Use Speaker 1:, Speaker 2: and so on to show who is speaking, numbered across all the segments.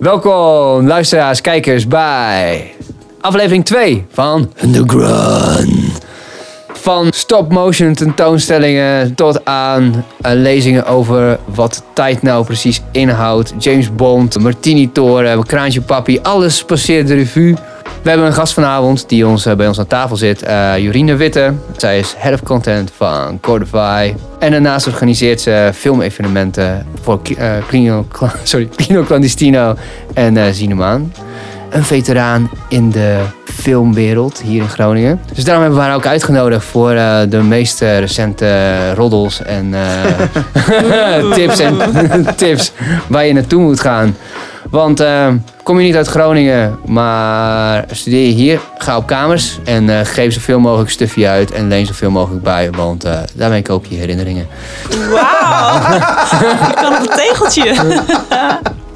Speaker 1: Welkom, luisteraars, kijkers, bij aflevering 2 van The Grunt. Van stop-motion tentoonstellingen tot aan eh, lezingen over wat tijd nou precies inhoudt. James Bond, Martini Toren, Kraantje Papi, alles passeert de revue. We hebben een gast vanavond die ons, eh, bij ons aan tafel zit, eh Jorine Witte. Zij is head of content van Cordify. En daarnaast organiseert ze filmevenementen voor eh, Cla- sorry, Clandestino en Cinemaan. Een veteraan in de filmwereld hier in Groningen. Dus daarom hebben we haar ook uitgenodigd voor de meest recente roddels en tips en tips waar je naartoe moet gaan. Want eh, kom je niet uit Groningen, maar studeer je hier, ga op kamers en eh, geef zoveel mogelijk stuffie uit en leen zoveel mogelijk bij, want eh, daarmee koop je herinneringen.
Speaker 2: Wauw. Ik kan op een tegeltje.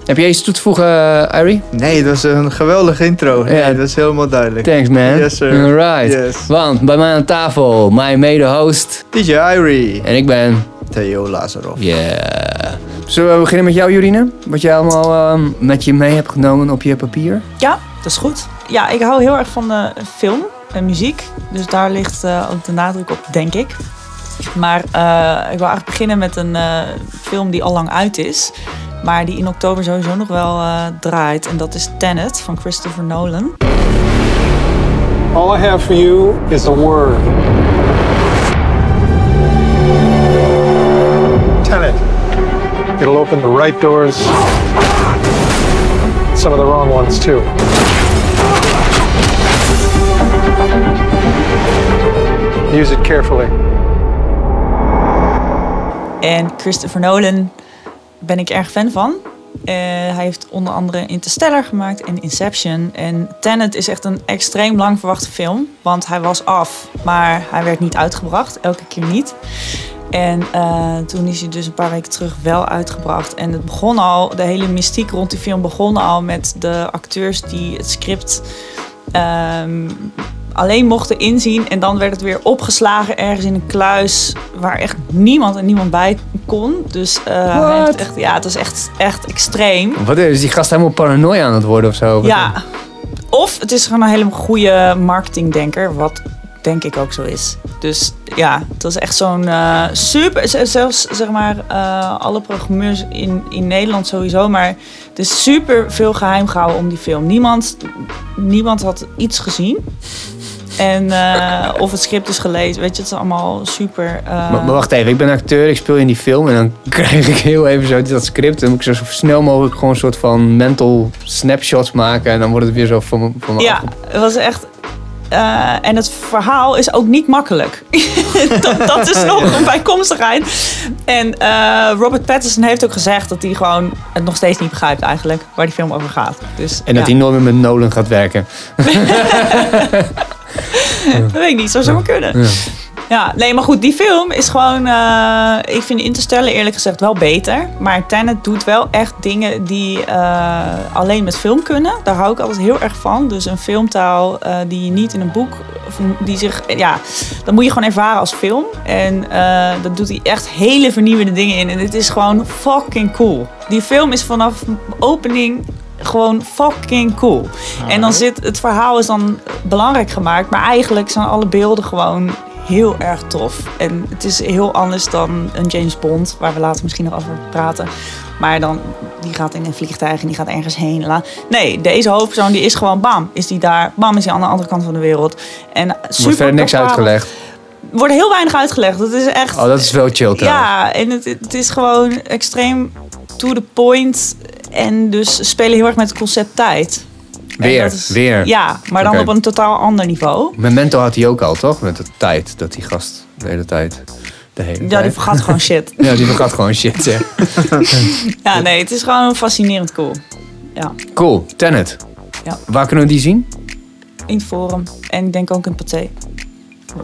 Speaker 1: Heb jij iets toe te voegen, uh, Irie?
Speaker 3: Nee, dat is een geweldige intro. Nee,
Speaker 1: Ja.
Speaker 3: dat is helemaal duidelijk.
Speaker 1: Thanks man.
Speaker 3: Yes, sir.
Speaker 1: Alright.
Speaker 3: Yes.
Speaker 1: Want bij mij aan tafel, mijn mede-host
Speaker 3: DJ Irie.
Speaker 1: en ik ben
Speaker 3: Theo Lazarov.
Speaker 1: Yeah. Zullen we beginnen met jou, Jorine? Wat jij allemaal ehm, met je mee hebt genomen op je papier?
Speaker 2: Ja, dat is goed. Ja, ik hou heel erg van de film en muziek. Dus daar ligt eh, ook de nadruk op, denk ik. Maar eh, ik wil eigenlijk beginnen met een eh, film die al lang uit is. Maar die in oktober sowieso nog wel eh, draait. En dat is Tenet van Christopher Nolan.
Speaker 4: All I have for you is a word. It'll open the right doors, some of the wrong ones too. Use it carefully.
Speaker 2: En Christopher Nolan ben ik erg fan van. Eh, hij heeft onder andere Interstellar gemaakt en Inception. En Tenet is echt een extreem lang verwachte film. Want hij was af, maar hij werd niet uitgebracht. Elke keer niet. En eh, toen is hij dus een paar weken terug wel uitgebracht. En het begon al, de hele mystiek rond die film begon al met de acteurs die het script ehm, alleen mochten inzien. En dan werd het weer opgeslagen ergens in een kluis waar echt niemand en niemand bij kon. Dus eh, hij
Speaker 1: What?
Speaker 2: heeft echt, ja, het is echt, echt extreem.
Speaker 1: Wat is die gast helemaal paranoia aan het worden of zo?
Speaker 2: Ja. Of het is gewoon een hele goede marketingdenker, wat denk ik ook zo is. Dus ja, het was echt zo'n eh, super. Zelfs zeg maar eh, alle programmeurs in, in Nederland sowieso, maar het is super veel geheim gehouden om die film. Niemand, niemand had iets gezien. En eh, of het script is gelezen, weet je, het is allemaal super.
Speaker 1: Maar, maar wacht even, ik ben acteur, ik speel in die film en dan krijg ik heel even zo dat script. En dan moet ik zo snel mogelijk gewoon een soort van mental snapshots maken en dan wordt het weer zo van, van me
Speaker 2: Ja, het was echt. Eh, en het verhaal is ook niet makkelijk. dat, dat is nog een bijkomstigheid. En eh, Robert Pattinson heeft ook gezegd dat hij gewoon het nog steeds niet begrijpt eigenlijk waar die film over gaat. Dus,
Speaker 1: En dat
Speaker 2: ja,
Speaker 1: hij nooit meer met Nolan gaat werken.
Speaker 2: dat weet ik niet, zou zomaar kunnen.
Speaker 1: Ja.
Speaker 2: Ja, nee, maar goed, die film is gewoon. eh, ik vind Interstellar eerlijk gezegd wel beter. Maar Tenet doet wel echt dingen die eh, alleen met film kunnen. Daar hou ik altijd heel erg van. Dus een filmtaal eh, die je niet in een boek. Die zich. Ja, dat moet je gewoon ervaren als film. En dat doet hij echt hele vernieuwende dingen in. En het is gewoon fucking cool. Die film is vanaf opening gewoon fucking cool. En dan zit het verhaal is dan belangrijk gemaakt, maar eigenlijk zijn alle beelden gewoon heel erg tof. En het is heel anders dan een James Bond, waar we later misschien nog over praten. Maar dan, die gaat in een vliegtuig en die gaat ergens heen. Nee, deze hoofdpersoon die is gewoon bam, is die daar. Bam, is hij aan de andere kant van de wereld. En
Speaker 1: Er
Speaker 2: super
Speaker 1: wordt verder niks uitgelegd.
Speaker 2: Er wordt heel weinig uitgelegd. Dat is echt...
Speaker 1: Oh, dat is wel chill trouwens.
Speaker 2: Ja, en het, het is gewoon extreem to the point. En dus spelen heel erg met het concept tijd.
Speaker 1: Weer,
Speaker 2: is-
Speaker 1: weer.
Speaker 2: Ja, maar dan op een totaal ander niveau.
Speaker 1: Memento had hij ook al, toch? Met de tijd, dat die gast de hele tijd... De hele
Speaker 2: Ja,
Speaker 1: tijd.
Speaker 2: die vergat gewoon shit.
Speaker 1: Ja, die vergat gewoon shit, ja.
Speaker 2: Ja, nee, het is gewoon fascinerend cool. Ja,
Speaker 1: Cool, Tenet.
Speaker 2: Ja.
Speaker 1: Waar kunnen we die zien?
Speaker 2: in het forum. En ik denk ook in het paté.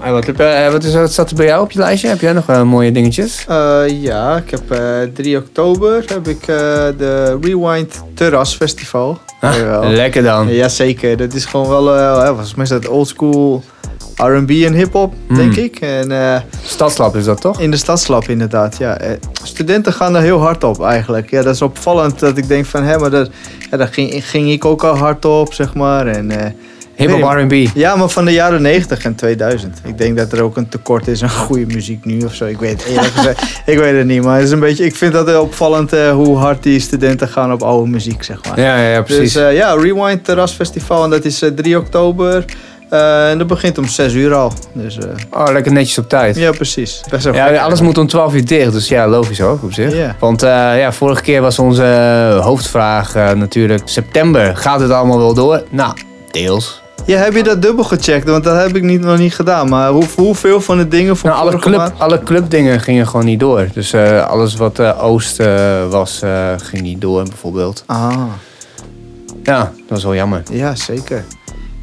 Speaker 1: Eh, Wat, heb, wat, is, wat staat er bij jou op je lijstje? Heb jij nog eh, mooie dingetjes?
Speaker 3: Eh, ja, ik heb eh 3 oktober heb ik eh, de Rewind Terras Festival.
Speaker 1: Ah, lekker dan.
Speaker 3: Ja, Jazeker, dat is gewoon wel, ja, volgens mij is dat oldschool R&B en hip-hop,
Speaker 1: Hmm.
Speaker 3: denk ik. En eh,
Speaker 1: Stadslab is dat toch?
Speaker 3: in de stadslab inderdaad, ja. Eh, studenten gaan er heel hard op eigenlijk. Ja, dat is opvallend dat ik denk van, hé, maar dat, ja, daar ging, ging ik ook al hard op, zeg maar. En,
Speaker 1: Hip-hop
Speaker 3: weet
Speaker 1: R&B.
Speaker 3: ja, maar van de jaren 90 en 2000. Ik denk dat er ook een tekort is aan goede muziek nu of zo. Ik weet, gezegd, ik weet het niet. Maar het is een beetje, ik vind dat heel opvallend eh, hoe hard die studenten gaan op oude muziek, zeg maar.
Speaker 1: Ja, ja, ja, precies.
Speaker 3: Dus ja, Rewind Terrasfestival. En dat is eh, 3 oktober. Eh, en dat begint om 6 uur al. Dus eh,
Speaker 1: oh, lekker netjes op tijd.
Speaker 3: ja, precies. Best wel
Speaker 1: Ja,
Speaker 3: gek.
Speaker 1: alles moet om 12 uur dicht, dus ja, logisch ook op zich. Want ja, vorige keer was onze hoofdvraag natuurlijk september. Gaat het allemaal wel door? Nou, deels.
Speaker 3: Ja, heb je dat dubbel gecheckt? Want dat heb ik niet, nog niet gedaan. Maar hoe, hoeveel van de dingen van
Speaker 1: Nou, alle, club,
Speaker 3: maand?
Speaker 1: alle clubdingen gingen gewoon niet door. Dus eh, alles wat eh, Oost eh, was, eh, ging niet door bijvoorbeeld.
Speaker 3: Ah,
Speaker 1: Ja, dat was wel jammer.
Speaker 3: ja, zeker.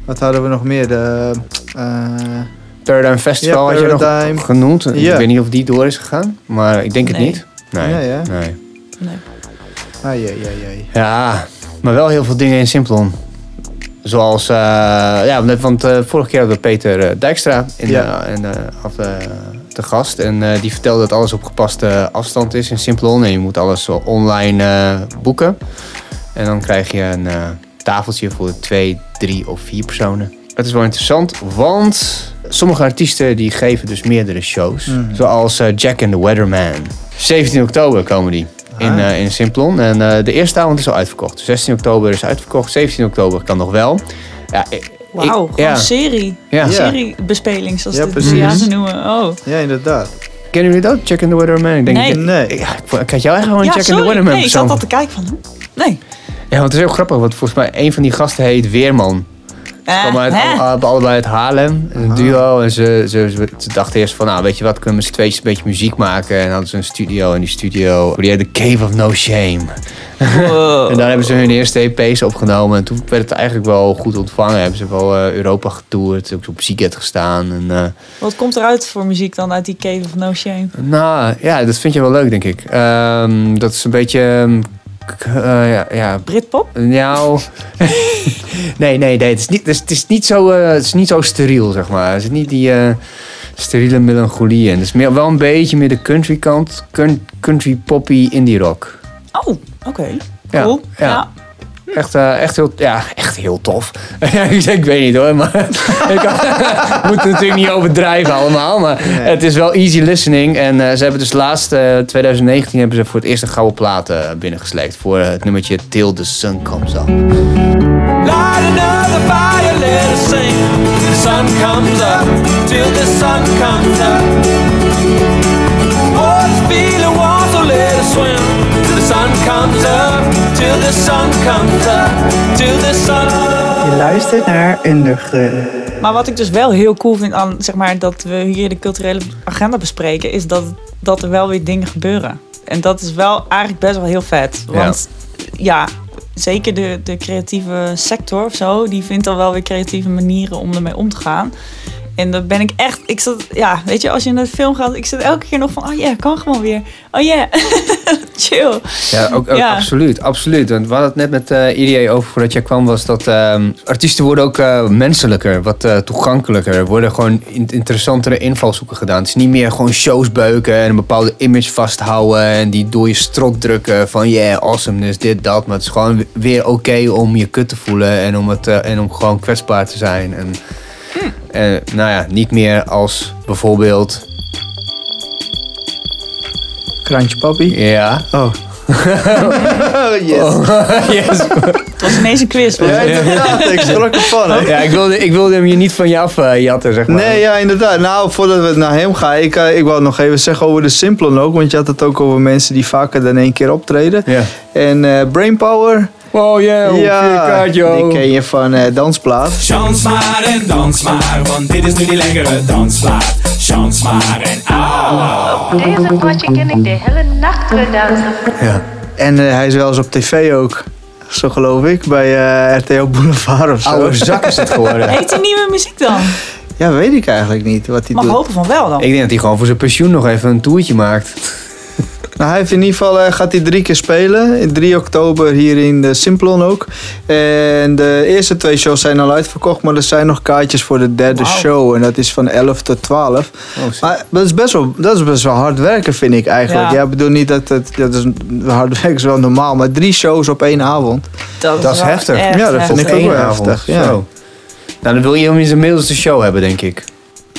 Speaker 3: Wat hadden we nog meer? De, eh,
Speaker 1: Paradigm Festival
Speaker 3: Ja,
Speaker 1: had je nog genoemd.
Speaker 3: Ja.
Speaker 1: Ik weet niet of die door is gegaan, maar ik denk het
Speaker 2: Nee.
Speaker 1: niet. Nee.
Speaker 3: Ja, ja.
Speaker 1: nee.
Speaker 2: Nee.
Speaker 3: ai, ai, ai, ai.
Speaker 1: Ja, maar wel heel veel dingen in Simplon. Zoals, eh, ja, net- want eh, vorige keer hadden we Peter eh, Dijkstra in,
Speaker 3: Ja.
Speaker 1: in, af, te gast. En die vertelde dat alles op gepaste afstand is in Simplon. En je moet alles zo online boeken. En dan krijg je een tafeltje voor twee, drie of vier personen. Het is wel interessant, want sommige artiesten die geven dus meerdere shows.
Speaker 3: Mhm.
Speaker 1: Zoals Jack and the Weatherman. 17 oktober komen die in, eh, in Simplon. En eh, de eerste avond is al uitverkocht. 16 oktober is uitverkocht. 17 oktober kan nog wel. Ja, ik-
Speaker 2: Wauw, gewoon
Speaker 1: ja.
Speaker 2: serie.
Speaker 1: Ja.
Speaker 3: Ja.
Speaker 2: Seriebespeling, zoals
Speaker 3: Ja,
Speaker 2: de
Speaker 3: precies.
Speaker 2: Italianen noemen. Oh.
Speaker 3: Ja, inderdaad.
Speaker 1: Kennen jullie dat? Jack and the Weatherman? Ik denk
Speaker 2: Nee.
Speaker 3: Nee.
Speaker 1: Ja, ik, ik had jou echt gewoon
Speaker 2: ja,
Speaker 1: Jack and the. Weatherman
Speaker 2: Nee, ik zat al te kijken van... Nee.
Speaker 1: Ja, want het is heel grappig. Want volgens mij een van die gasten heet Weerman. Ze
Speaker 2: Eh,
Speaker 1: kwamen uit, al- allebei uit Haarlem, een
Speaker 3: Ah.
Speaker 1: duo. En ze, ze, ze, ze dachten eerst van, nou weet je wat, kunnen we met z'n tweetjes een beetje muziek maken. En hadden ze een studio. En die studio, die heette Cave of No Shame.
Speaker 2: Wow.
Speaker 1: En daar hebben ze hun eerste EP's opgenomen. En toen werd het eigenlijk wel goed ontvangen. Hebben ze wel eh, Europa getoerd, ook op Ziget gestaan. En, eh,
Speaker 2: Wat komt eruit voor muziek dan uit die Cave of No Shame?
Speaker 1: nou, ja, dat vind je wel leuk, denk ik. Ehm, dat is een beetje... ehm, eh, ja, ja,
Speaker 2: Britpop?
Speaker 1: nou... nee, nee, nee. Het is niet, het is, niet, zo, eh, het is niet zo steriel, zeg maar. Het is niet die eh, steriele melancholie. En het is meer, wel een beetje meer de country kant. Country poppy indie rock.
Speaker 2: Oh, oké. Cool.
Speaker 1: ja.
Speaker 2: Ja.
Speaker 1: Echt, eh, echt, heel, ja, echt heel tof. ik, ik weet niet hoor, maar ik moet het natuurlijk niet overdrijven allemaal. Maar
Speaker 3: Nee.
Speaker 1: het is wel easy listening. En eh, ze hebben dus laatst, eh 2019, hebben ze voor het eerst een gouden plaat eh, binnengesleept. Voor het nummertje Till the Sun Comes Up.
Speaker 5: Light another fire, let us sing. Till the sun comes up, till the sun comes up. Water's feeling warm, so let us swim. Till the sun comes up, till the sun comes up, till the sun.
Speaker 6: Je luistert naar Underground.
Speaker 2: Maar wat ik dus wel heel cool vind aan zeg maar, dat we hier de culturele agenda bespreken, is dat, dat er wel weer dingen gebeuren. En dat is wel eigenlijk best wel heel vet.
Speaker 1: Ja.
Speaker 2: Want ja, zeker de, de creatieve sector of zo, die vindt dan wel weer creatieve manieren om ermee om te gaan. En dan ben ik echt, ik zat, ja, weet je, als je naar de film gaat, ik zit elke keer nog van, oh ja, kan gewoon weer. Oh ja, chill.
Speaker 1: Ja, ook, ook
Speaker 2: Ja.
Speaker 1: absoluut, absoluut. Want we hadden het net met eh IDA over voordat jij kwam, was dat ehm, artiesten worden ook eh, menselijker, wat eh, toegankelijker. Er worden gewoon in- interessantere invalshoeken gedaan. Het is niet meer gewoon shows beuken en een bepaalde image vasthouden en die door je strot drukken van yeah, awesomeness, dit, dat. Maar het is gewoon weer oké om je kut te voelen en om, het, en om gewoon kwetsbaar te zijn. En, en nou ja, niet meer als bijvoorbeeld,
Speaker 3: Krantje papi.
Speaker 1: ja,
Speaker 3: Oh. oh, yes.
Speaker 1: yes.
Speaker 2: Het was ineens een quiz. was
Speaker 3: Ja, inderdaad. Ik schrok ervan, hè.
Speaker 1: Ja, ik wilde, ik wilde hem hier niet van je af eh, jatten, zeg maar.
Speaker 3: Nee, ja, inderdaad. Nou, voordat we naar hem gaan, ik, eh, ik wou nog even zeggen over de Simplon ook. Want je had het ook over mensen die vaker dan één keer optreden.
Speaker 1: Ja.
Speaker 3: En eh, Brainpower,
Speaker 1: Oh yeah,
Speaker 3: ja,
Speaker 1: kaart,
Speaker 3: die
Speaker 1: joh.
Speaker 3: ken je van eh, Dansplaat.
Speaker 5: Chans maar en dans maar, want dit is nu die lekkere dansplaat. Chans maar en au.
Speaker 7: Op deze potje ken ik de hele nacht weer dansen.
Speaker 1: Ja.
Speaker 3: En eh, hij is wel eens op tv ook, zo geloof ik, bij eh, RTL Boulevard of zo.
Speaker 1: Oude zak is het geworden.
Speaker 2: Heet die nieuwe muziek dan?
Speaker 3: Ja, weet ik eigenlijk niet wat hij
Speaker 2: Mag
Speaker 3: doet.
Speaker 2: hopen van wel dan.
Speaker 1: Ik denk dat hij gewoon voor zijn pensioen nog even een toertje maakt.
Speaker 3: Nou, hij heeft in ieder geval eh, gaat hij drie keer spelen. In 3 oktober hier in de Simplon ook. En de eerste twee shows zijn al uitverkocht, maar er zijn nog kaartjes voor de derde show. En dat is van 11 tot 12.
Speaker 1: Oh, shit.
Speaker 3: Maar dat is best wel, dat is best wel hard werken, vind ik eigenlijk.
Speaker 2: Ja.
Speaker 3: Ja, ik bedoel niet dat het, dat is hard werken is wel normaal, maar drie shows op één avond.
Speaker 1: Dat is heftig.
Speaker 3: Ja, dat vind
Speaker 2: heftig.
Speaker 3: ik ook wel heftig, ja.
Speaker 1: Zo. Nou, dan wil je hem in zijn middelste show hebben, denk ik.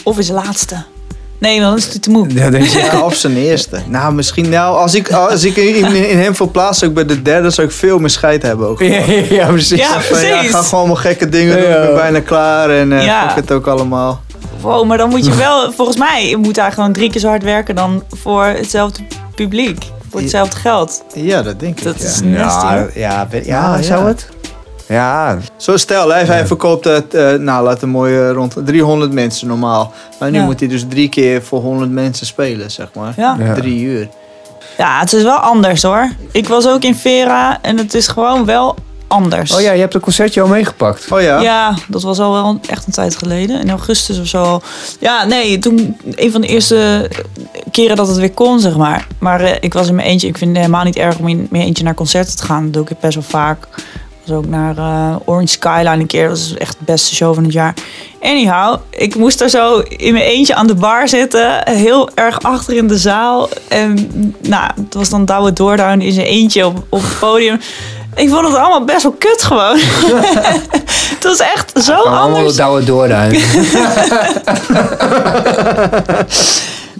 Speaker 2: Of is de laatste. Nee, want dan is het te moe.
Speaker 1: Ja, denk je.
Speaker 3: Ja, of zijn eerste. Nou, misschien nou, als ik, als ik in, in, hem verplaats ook bij de derde, zou ik veel meer scheid hebben ook.
Speaker 1: Ja, ja, precies.
Speaker 2: Ja, precies.
Speaker 3: ga gewoon mijn gekke dingen doen,
Speaker 1: Ja.
Speaker 3: ik ben bijna klaar en eh
Speaker 2: Ja.
Speaker 3: fuck het ook allemaal.
Speaker 2: Wow, maar dan moet je wel, volgens mij, moet hij gewoon drie keer zo hard werken dan voor hetzelfde publiek. Voor hetzelfde geld.
Speaker 3: Ja, dat denk ik.
Speaker 2: Dat
Speaker 3: ja.
Speaker 2: is nasty.
Speaker 1: Ja, ja, ja,
Speaker 3: Ja, ja.
Speaker 1: zou het? Ja,
Speaker 3: Zo stel, hij, hij verkoopt het, eh, nou laten we mooi eh, rond 300 mensen normaal. Maar nu
Speaker 2: Ja.
Speaker 3: moet hij dus drie keer voor 100 mensen spelen, zeg maar.
Speaker 2: Ja.
Speaker 1: Ja.
Speaker 3: Drie uur.
Speaker 2: ja, het is wel anders hoor. Ik was ook in Vera en het is gewoon wel anders.
Speaker 1: Oh ja, je hebt een concertje al meegepakt.
Speaker 3: Oh ja?
Speaker 2: Ja, dat was al wel echt een tijd geleden. In augustus of zo. Ja, nee, toen een van de eerste keren dat het weer kon, zeg maar. Maar eh, ik was in mijn eentje. Ik vind het helemaal niet erg om in mijn eentje naar concerten te gaan. Dat doe ik best wel vaak. Was ook naar eh, Orange Skyline een keer. Dat is echt de beste show van het jaar. Anyhow, ik moest daar zo in mijn eentje aan de bar zitten. Heel erg achter in de zaal. En nou, het was dan Douwe Doordown in zijn eentje op, op het podium. Ik vond het allemaal best wel kut gewoon. het was echt zo
Speaker 1: Allemaal
Speaker 2: anders.
Speaker 1: douwe doorduin.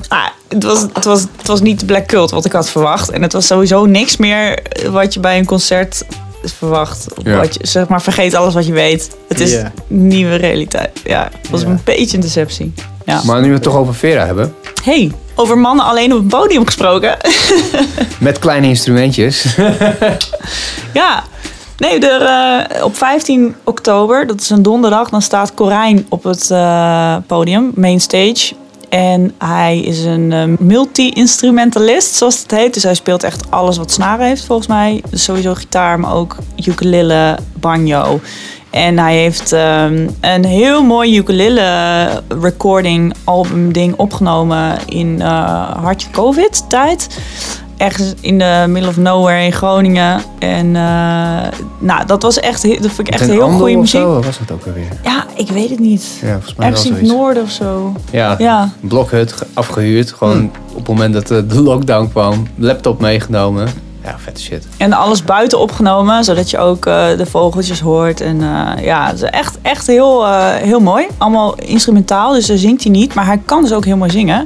Speaker 2: Ah, het, was, het, was, het was niet de Black Cult wat ik had verwacht. En het was sowieso niks meer wat je bij een concert verwacht.
Speaker 1: Ja.
Speaker 2: Wat je, zeg maar, vergeet alles wat je weet. Het is nieuwe realiteit. Ja, het was een beetje een deceptie. Ja.
Speaker 1: Maar nu we het toch over Vera hebben.
Speaker 2: hey, over mannen alleen op een podium gesproken.
Speaker 1: Met kleine instrumentjes.
Speaker 2: ja, nee, er, eh, op 15 oktober, dat is een donderdag, dan staat Corijn op het eh, podium, main stage. En hij is een eh, multi-instrumentalist, zoals het heet. Dus hij speelt echt alles wat snaren heeft, volgens mij. Dus sowieso gitaar, maar ook ukulele, banjo. En hij heeft ehm, een heel mooi ukulele recording album ding opgenomen in eh hartje covid tijd. Ergens in de middle of nowhere in Groningen. En eh, nou, dat was echt, dat vond ik echt heel goede
Speaker 1: of
Speaker 2: muziek.
Speaker 1: zo was dat ook alweer.
Speaker 2: Ja, ik weet het niet.
Speaker 1: Ja, volgens mij
Speaker 2: Ergens in het noorden of zo.
Speaker 1: Ja,
Speaker 2: Ja.
Speaker 1: blokhut ge- afgehuurd. Gewoon op het moment dat eh, de lockdown kwam. Laptop meegenomen. Ja, vette shit.
Speaker 2: En alles buiten opgenomen, zodat je ook eh, de vogeltjes hoort. En eh, ja, het is echt, echt heel, heel mooi. Allemaal instrumentaal, dus daar zingt hij niet. Maar hij kan dus ook heel mooi zingen.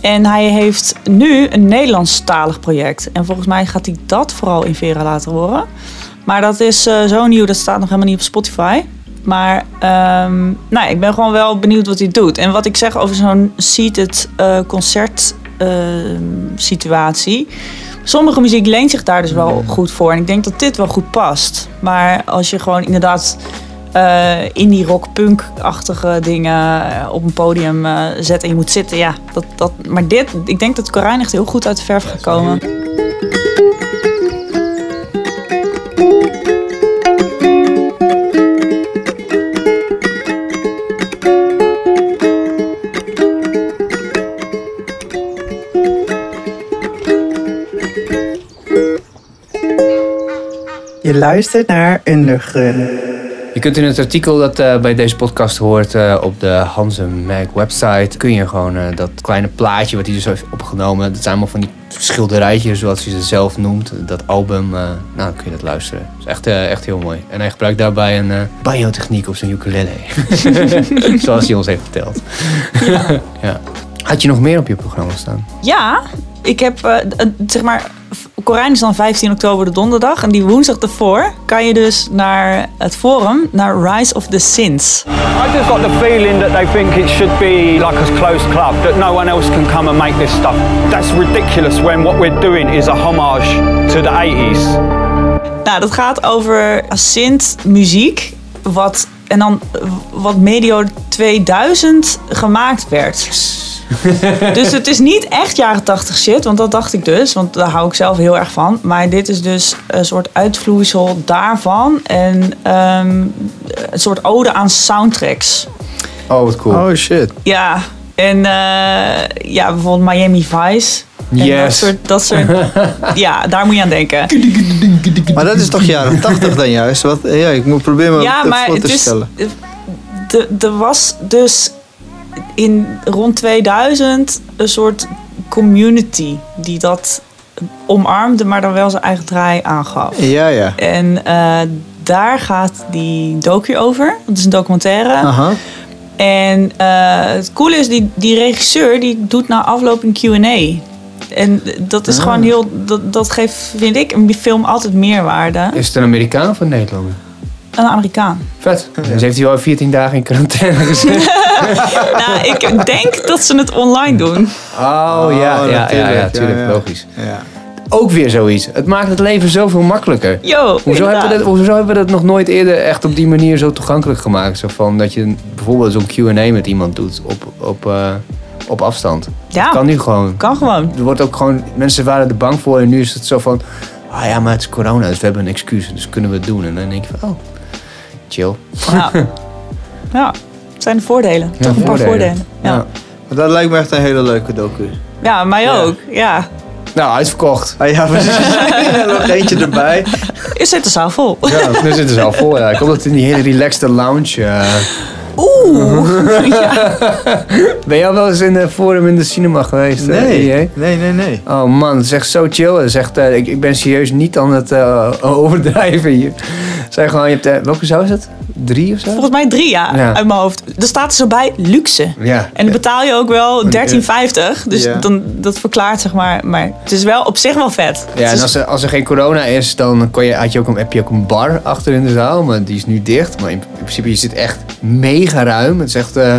Speaker 2: En hij heeft nu een Nederlandstalig project. En volgens mij gaat hij dat vooral in Vera laten horen. Maar dat is eh, zo nieuw, dat staat nog helemaal niet op Spotify. Maar ehm, nou, ik ben gewoon wel benieuwd wat hij doet. En wat ik zeg over zo'n seated eh, concert ehm, situatie. Sommige muziek leent zich daar dus wel goed voor. En ik denk dat dit wel goed past. Maar als je gewoon inderdaad eh indie rock punk-achtige dingen eh, op een podium eh, zet en je moet zitten, ja. Dat, dat, maar dit, ik denk dat Corijn echt heel goed uit de verf gaat komen.
Speaker 6: Je luistert naar Undergun.
Speaker 1: Je kunt in het artikel dat eh, bij deze podcast hoort eh, op de Hansen Mag website... kun je gewoon eh, dat kleine plaatje wat hij dus heeft opgenomen... dat zijn allemaal van die schilderijtjes zoals hij ze zelf noemt. Dat album, nou dan kun je dat luisteren. Dat is echt, echt heel mooi. En hij gebruikt daarbij een banjo-techniek op zijn ukulele. zoals hij ons heeft verteld. ja. Had je nog meer op je programma staan?
Speaker 2: Ja, ik heb, zeg maar, Corijn is dan 15 oktober de donderdag. En die woensdag ervoor kan je dus naar het forum, naar Rise of the Sins.
Speaker 8: I just got the feeling that they think it should be like a closed club, that no one else can come and make this stuff. That's ridiculous when what we're doing is a homage to the 80s.
Speaker 2: Nou, dat gaat over synth muziek, wat, en dan wat medio 2000 gemaakt werd. dus het is niet echt jaren 80 shit, want dat dacht ik dus, want daar hou ik zelf heel erg van. Maar dit is dus een soort uitvloeisel daarvan en ehm, een soort ode aan soundtracks.
Speaker 1: Oh, wat cool.
Speaker 3: Oh shit.
Speaker 2: Ja, en eh, ja, bijvoorbeeld Miami Vice. En Dat
Speaker 1: Yes.
Speaker 2: soort, dat soort, ja, daar moet je aan denken.
Speaker 3: Maar dat is toch jaren 80 dan juist? Wat, ja, ik moet proberen me
Speaker 2: Ja, maar
Speaker 3: voor te
Speaker 2: het is,
Speaker 3: stellen.
Speaker 2: de- er was dus in rond 2000 een soort community die dat omarmde, maar dan wel zijn eigen draai aangaf.
Speaker 3: Ja, ja.
Speaker 2: En eh, daar gaat die docu over. Dat is een documentaire.
Speaker 3: Aha.
Speaker 2: En eh, het coole is, die, die regisseur die doet na afloop een Q&A. En dat is
Speaker 3: Ah.
Speaker 2: gewoon heel... Dat, dat geeft, vind ik, een film altijd meerwaarde.
Speaker 1: Is het een Amerikaan of een Nederlander?
Speaker 2: Een Amerikaan.
Speaker 1: Vet. Dus heeft hij al 14 dagen in quarantaine gezeten.
Speaker 2: nou, ik denk dat ze het online doen.
Speaker 1: Oh, ja, ja, ja,
Speaker 3: natuurlijk.
Speaker 1: ja, tuurlijk,
Speaker 3: Ja, ja.
Speaker 1: logisch.
Speaker 3: Ja.
Speaker 1: Ook weer zoiets. Het maakt het leven zoveel makkelijker.
Speaker 2: Yo,
Speaker 1: Hoezo hebben, we dat, hoezo hebben we dat nog nooit eerder echt op die manier zo toegankelijk gemaakt? Zo van dat je bijvoorbeeld zo'n Q&A met iemand doet op, op, eh, op afstand.
Speaker 2: Ja,
Speaker 1: Kan nu gewoon.
Speaker 2: kan gewoon.
Speaker 1: Er wordt ook gewoon, mensen waren er bang voor en nu is het zo van, ah ja, maar het is corona, dus we hebben een excuus, dus kunnen we het doen. En dan denk je van, oh, chill.
Speaker 2: Ja. ja, het zijn de voordelen.
Speaker 1: Ja,
Speaker 2: Toch een paar
Speaker 1: voordelen.
Speaker 2: Ja, ja.
Speaker 3: Maar dat lijkt me echt een hele leuke docu.
Speaker 2: mij
Speaker 3: Ja.
Speaker 2: ook. Ja.
Speaker 1: Nou, uitverkocht.
Speaker 3: Ah, ja, precies. Nog eentje erbij.
Speaker 2: Is zit de zaal vol?
Speaker 1: Ja, nu zitten ze al vol. Ja. Ik hoop dat het in die hele relaxed lounge. eh,
Speaker 2: Oeh. ja.
Speaker 1: Ben jij al wel eens in de forum in de cinema geweest? eh,
Speaker 3: Nee, nee, nee, nee.
Speaker 1: Oh man, het is echt zo chill. Het is echt, eh, ik, ik ben serieus niet aan het eh, overdrijven hier. Zijn gewoon, je hebt, eh, welke zou is het? Drie of zo?
Speaker 2: Volgens mij drie, ja,
Speaker 1: Ja.
Speaker 2: uit mijn hoofd. Er staat er zo bij luxe.
Speaker 1: Ja.
Speaker 2: En dan betaal je ook wel 13,50. Dus
Speaker 3: Ja.
Speaker 2: dan, dat verklaart zeg maar. Maar het is wel op zich wel vet.
Speaker 1: Ja, en als er, als er geen corona is, dan kon je, had je ook een, heb je ook een bar achter in de zaal. Maar die is nu dicht. Maar in, in principe, je zit echt mega ruim. Het is echt, eh,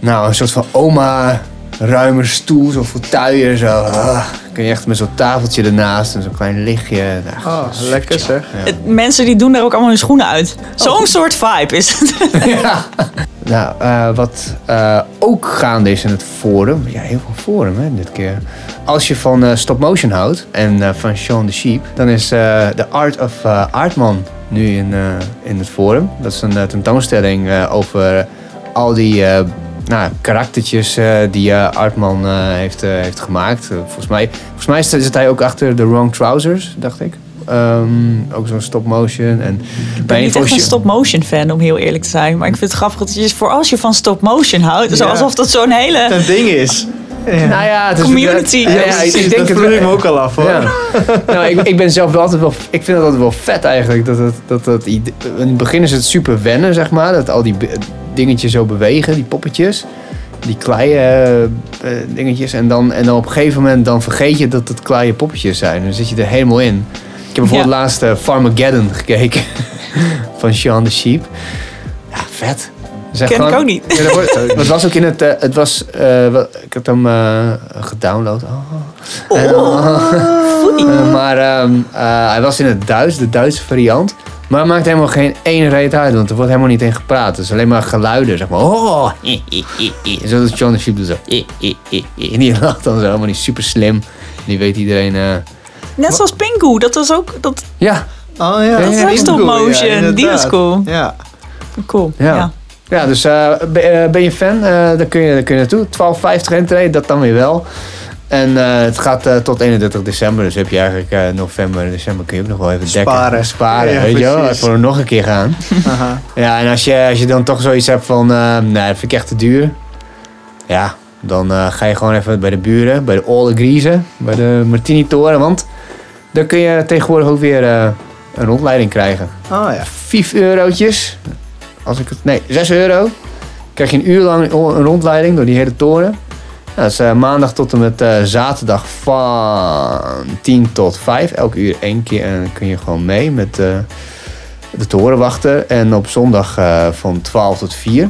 Speaker 1: nou, een soort van oma ruime stoel, zo'n fauteuil, zo. Ah, kun je echt met zo'n tafeltje ernaast en zo'n klein lichtje. Nou,
Speaker 3: Oh, lekker zeg.
Speaker 1: Ja.
Speaker 2: het- mensen die doen daar ook allemaal hun schoenen uit. Zo'n soort vibe is het.
Speaker 1: ja. Nou, eh, wat eh, ook gaande is in het forum. Ja, heel veel forum hè, dit keer. Als je van eh, stop motion houdt en eh, van Shaun the Sheep, dan is eh The Art of Artman nu in, eh, in het forum. Dat is een eh, tentoonstelling eh, over al die eh, nou, karaktertjes eh, die eh, Artman eh, heeft, eh, heeft gemaakt. Volgens, mij, volgens mij zit hij ook achter The Wrong Trousers, dacht ik. Ehm, ook zo'n stop motion. En
Speaker 2: Ik ben niet echt een stop-motion fan, om heel eerlijk te zijn. Maar ik vind het grappig dat je voor als je van stop-motion houdt... alsof dat zo'n hele...
Speaker 3: Een ding is. Ja.
Speaker 1: Nou ja, het is
Speaker 2: Community.
Speaker 1: Ja,
Speaker 3: Ja,
Speaker 1: ja, ik, denk
Speaker 3: dat
Speaker 1: het
Speaker 3: vroeg ik me ook al af hoor.
Speaker 1: Ja. nou, ik, ik ben zelf wel altijd wel. Ik vind het altijd wel vet eigenlijk. Dat dat dat idee- in het begin is het super wennen, zeg maar. Dat al die dingetjes zo bewegen, die poppetjes. Die kleie eh, eh, dingetjes. En dan, en dan op een gegeven moment dan vergeet je dat het kleine poppetjes zijn. Dan zit je er helemaal in. Ik heb bijvoorbeeld
Speaker 2: Ja.
Speaker 1: laatst eh, Farmageddon gekeken. van Shaun the Sheep. Ja, vet.
Speaker 2: Ken ik
Speaker 1: gewoon-
Speaker 2: ook niet.
Speaker 1: Ja, dat wordt- het was ook in het. het was, ik heb hem gedownload. Oh. Eh, maar ehm, eh, hij was in het Duits, de Duitse variant. Maar het maakt helemaal geen ene reet uit, want er wordt helemaal niet in gepraat. Het is alleen maar geluiden, zeg maar. Oh. Zo dat John de Sheep doet zo. En die lacht dan zo, helemaal niet super slim. Die weet iedereen. eh,
Speaker 2: Net zoals Pingu, dat was ook... Dat,
Speaker 1: ja,
Speaker 3: Oh ja,
Speaker 1: Dat is
Speaker 3: ja,
Speaker 2: ook
Speaker 3: die
Speaker 2: stop
Speaker 3: ja,
Speaker 2: motion. Die is cool.
Speaker 3: Ja.
Speaker 2: cool.
Speaker 1: Ja.
Speaker 2: Ja.
Speaker 1: Ja, dus eh, ben, eh, ben je fan, eh dan, kun je, dan kun je naartoe. 12,50 entree, dat dan weer wel. En eh, het gaat eh, tot 31 december, dus heb je eigenlijk eh, november, december kun je ook nog wel even dekken.
Speaker 3: Sparen.
Speaker 1: Sparen,
Speaker 3: Ja,
Speaker 1: weet je wel, voor nog een keer gaan.
Speaker 3: Aha.
Speaker 1: Ja, en als je, als je dan toch zoiets hebt van, nee, dat vind ik echt te duur. Ja, dan ga je gewoon even bij de buren, bij de Olle Griezen, bij de Martini Toren. Want dan kun je tegenwoordig ook weer een rondleiding krijgen.
Speaker 3: Oh ja.
Speaker 1: 5 eurotjes. Als ik het, nee, 6 euro. Krijg je een uur lang een rondleiding door die hele toren. Ja, dat is eh, maandag tot en met eh, zaterdag van 10 tot 5. Elke uur één keer en dan kun je gewoon mee met eh, de torenwachter. En op zondag eh, van 12 tot 4.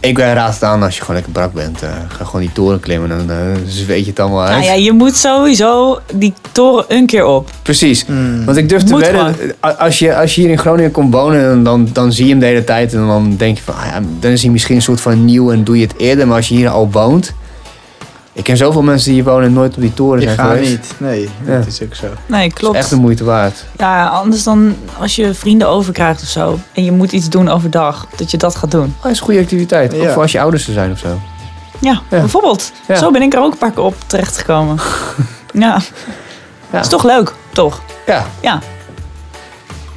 Speaker 1: Ik eh, raad het aan als je gewoon lekker brak bent. eh, ga gewoon die toren klimmen, dan eh, zweet je het allemaal uit.
Speaker 2: Nou ja, je moet sowieso die toren een keer op.
Speaker 1: Precies.
Speaker 3: Hmm.
Speaker 1: Want ik durf te
Speaker 2: Moet
Speaker 1: wedden, als je, als je hier in Groningen komt wonen, dan, dan, dan zie je hem de hele tijd. En dan denk je van, ah ja, dan is hij misschien een soort van nieuw en doe je het eerder. Maar als je hier al woont. Ik ken zoveel mensen die hier wonen en nooit op die toren zijn
Speaker 3: gaan
Speaker 1: geweest.
Speaker 3: niet. Nee,
Speaker 1: Ja.
Speaker 3: dat is ook zo.
Speaker 2: Nee, klopt.
Speaker 1: Echt de moeite waard.
Speaker 2: Ja, anders dan als je vrienden overkrijgt of zo. En je moet iets doen overdag. Dat je dat gaat doen.
Speaker 1: Oh, dat is een goede activiteit. Ook
Speaker 3: Ja.
Speaker 1: voor als je ouders er zijn of zo.
Speaker 2: Ja, bijvoorbeeld.
Speaker 1: Ja.
Speaker 2: Zo ben ik er ook een paar keer op terechtgekomen. ja.
Speaker 1: Ja.
Speaker 2: Is toch leuk, toch?
Speaker 1: Ja,
Speaker 2: Ja.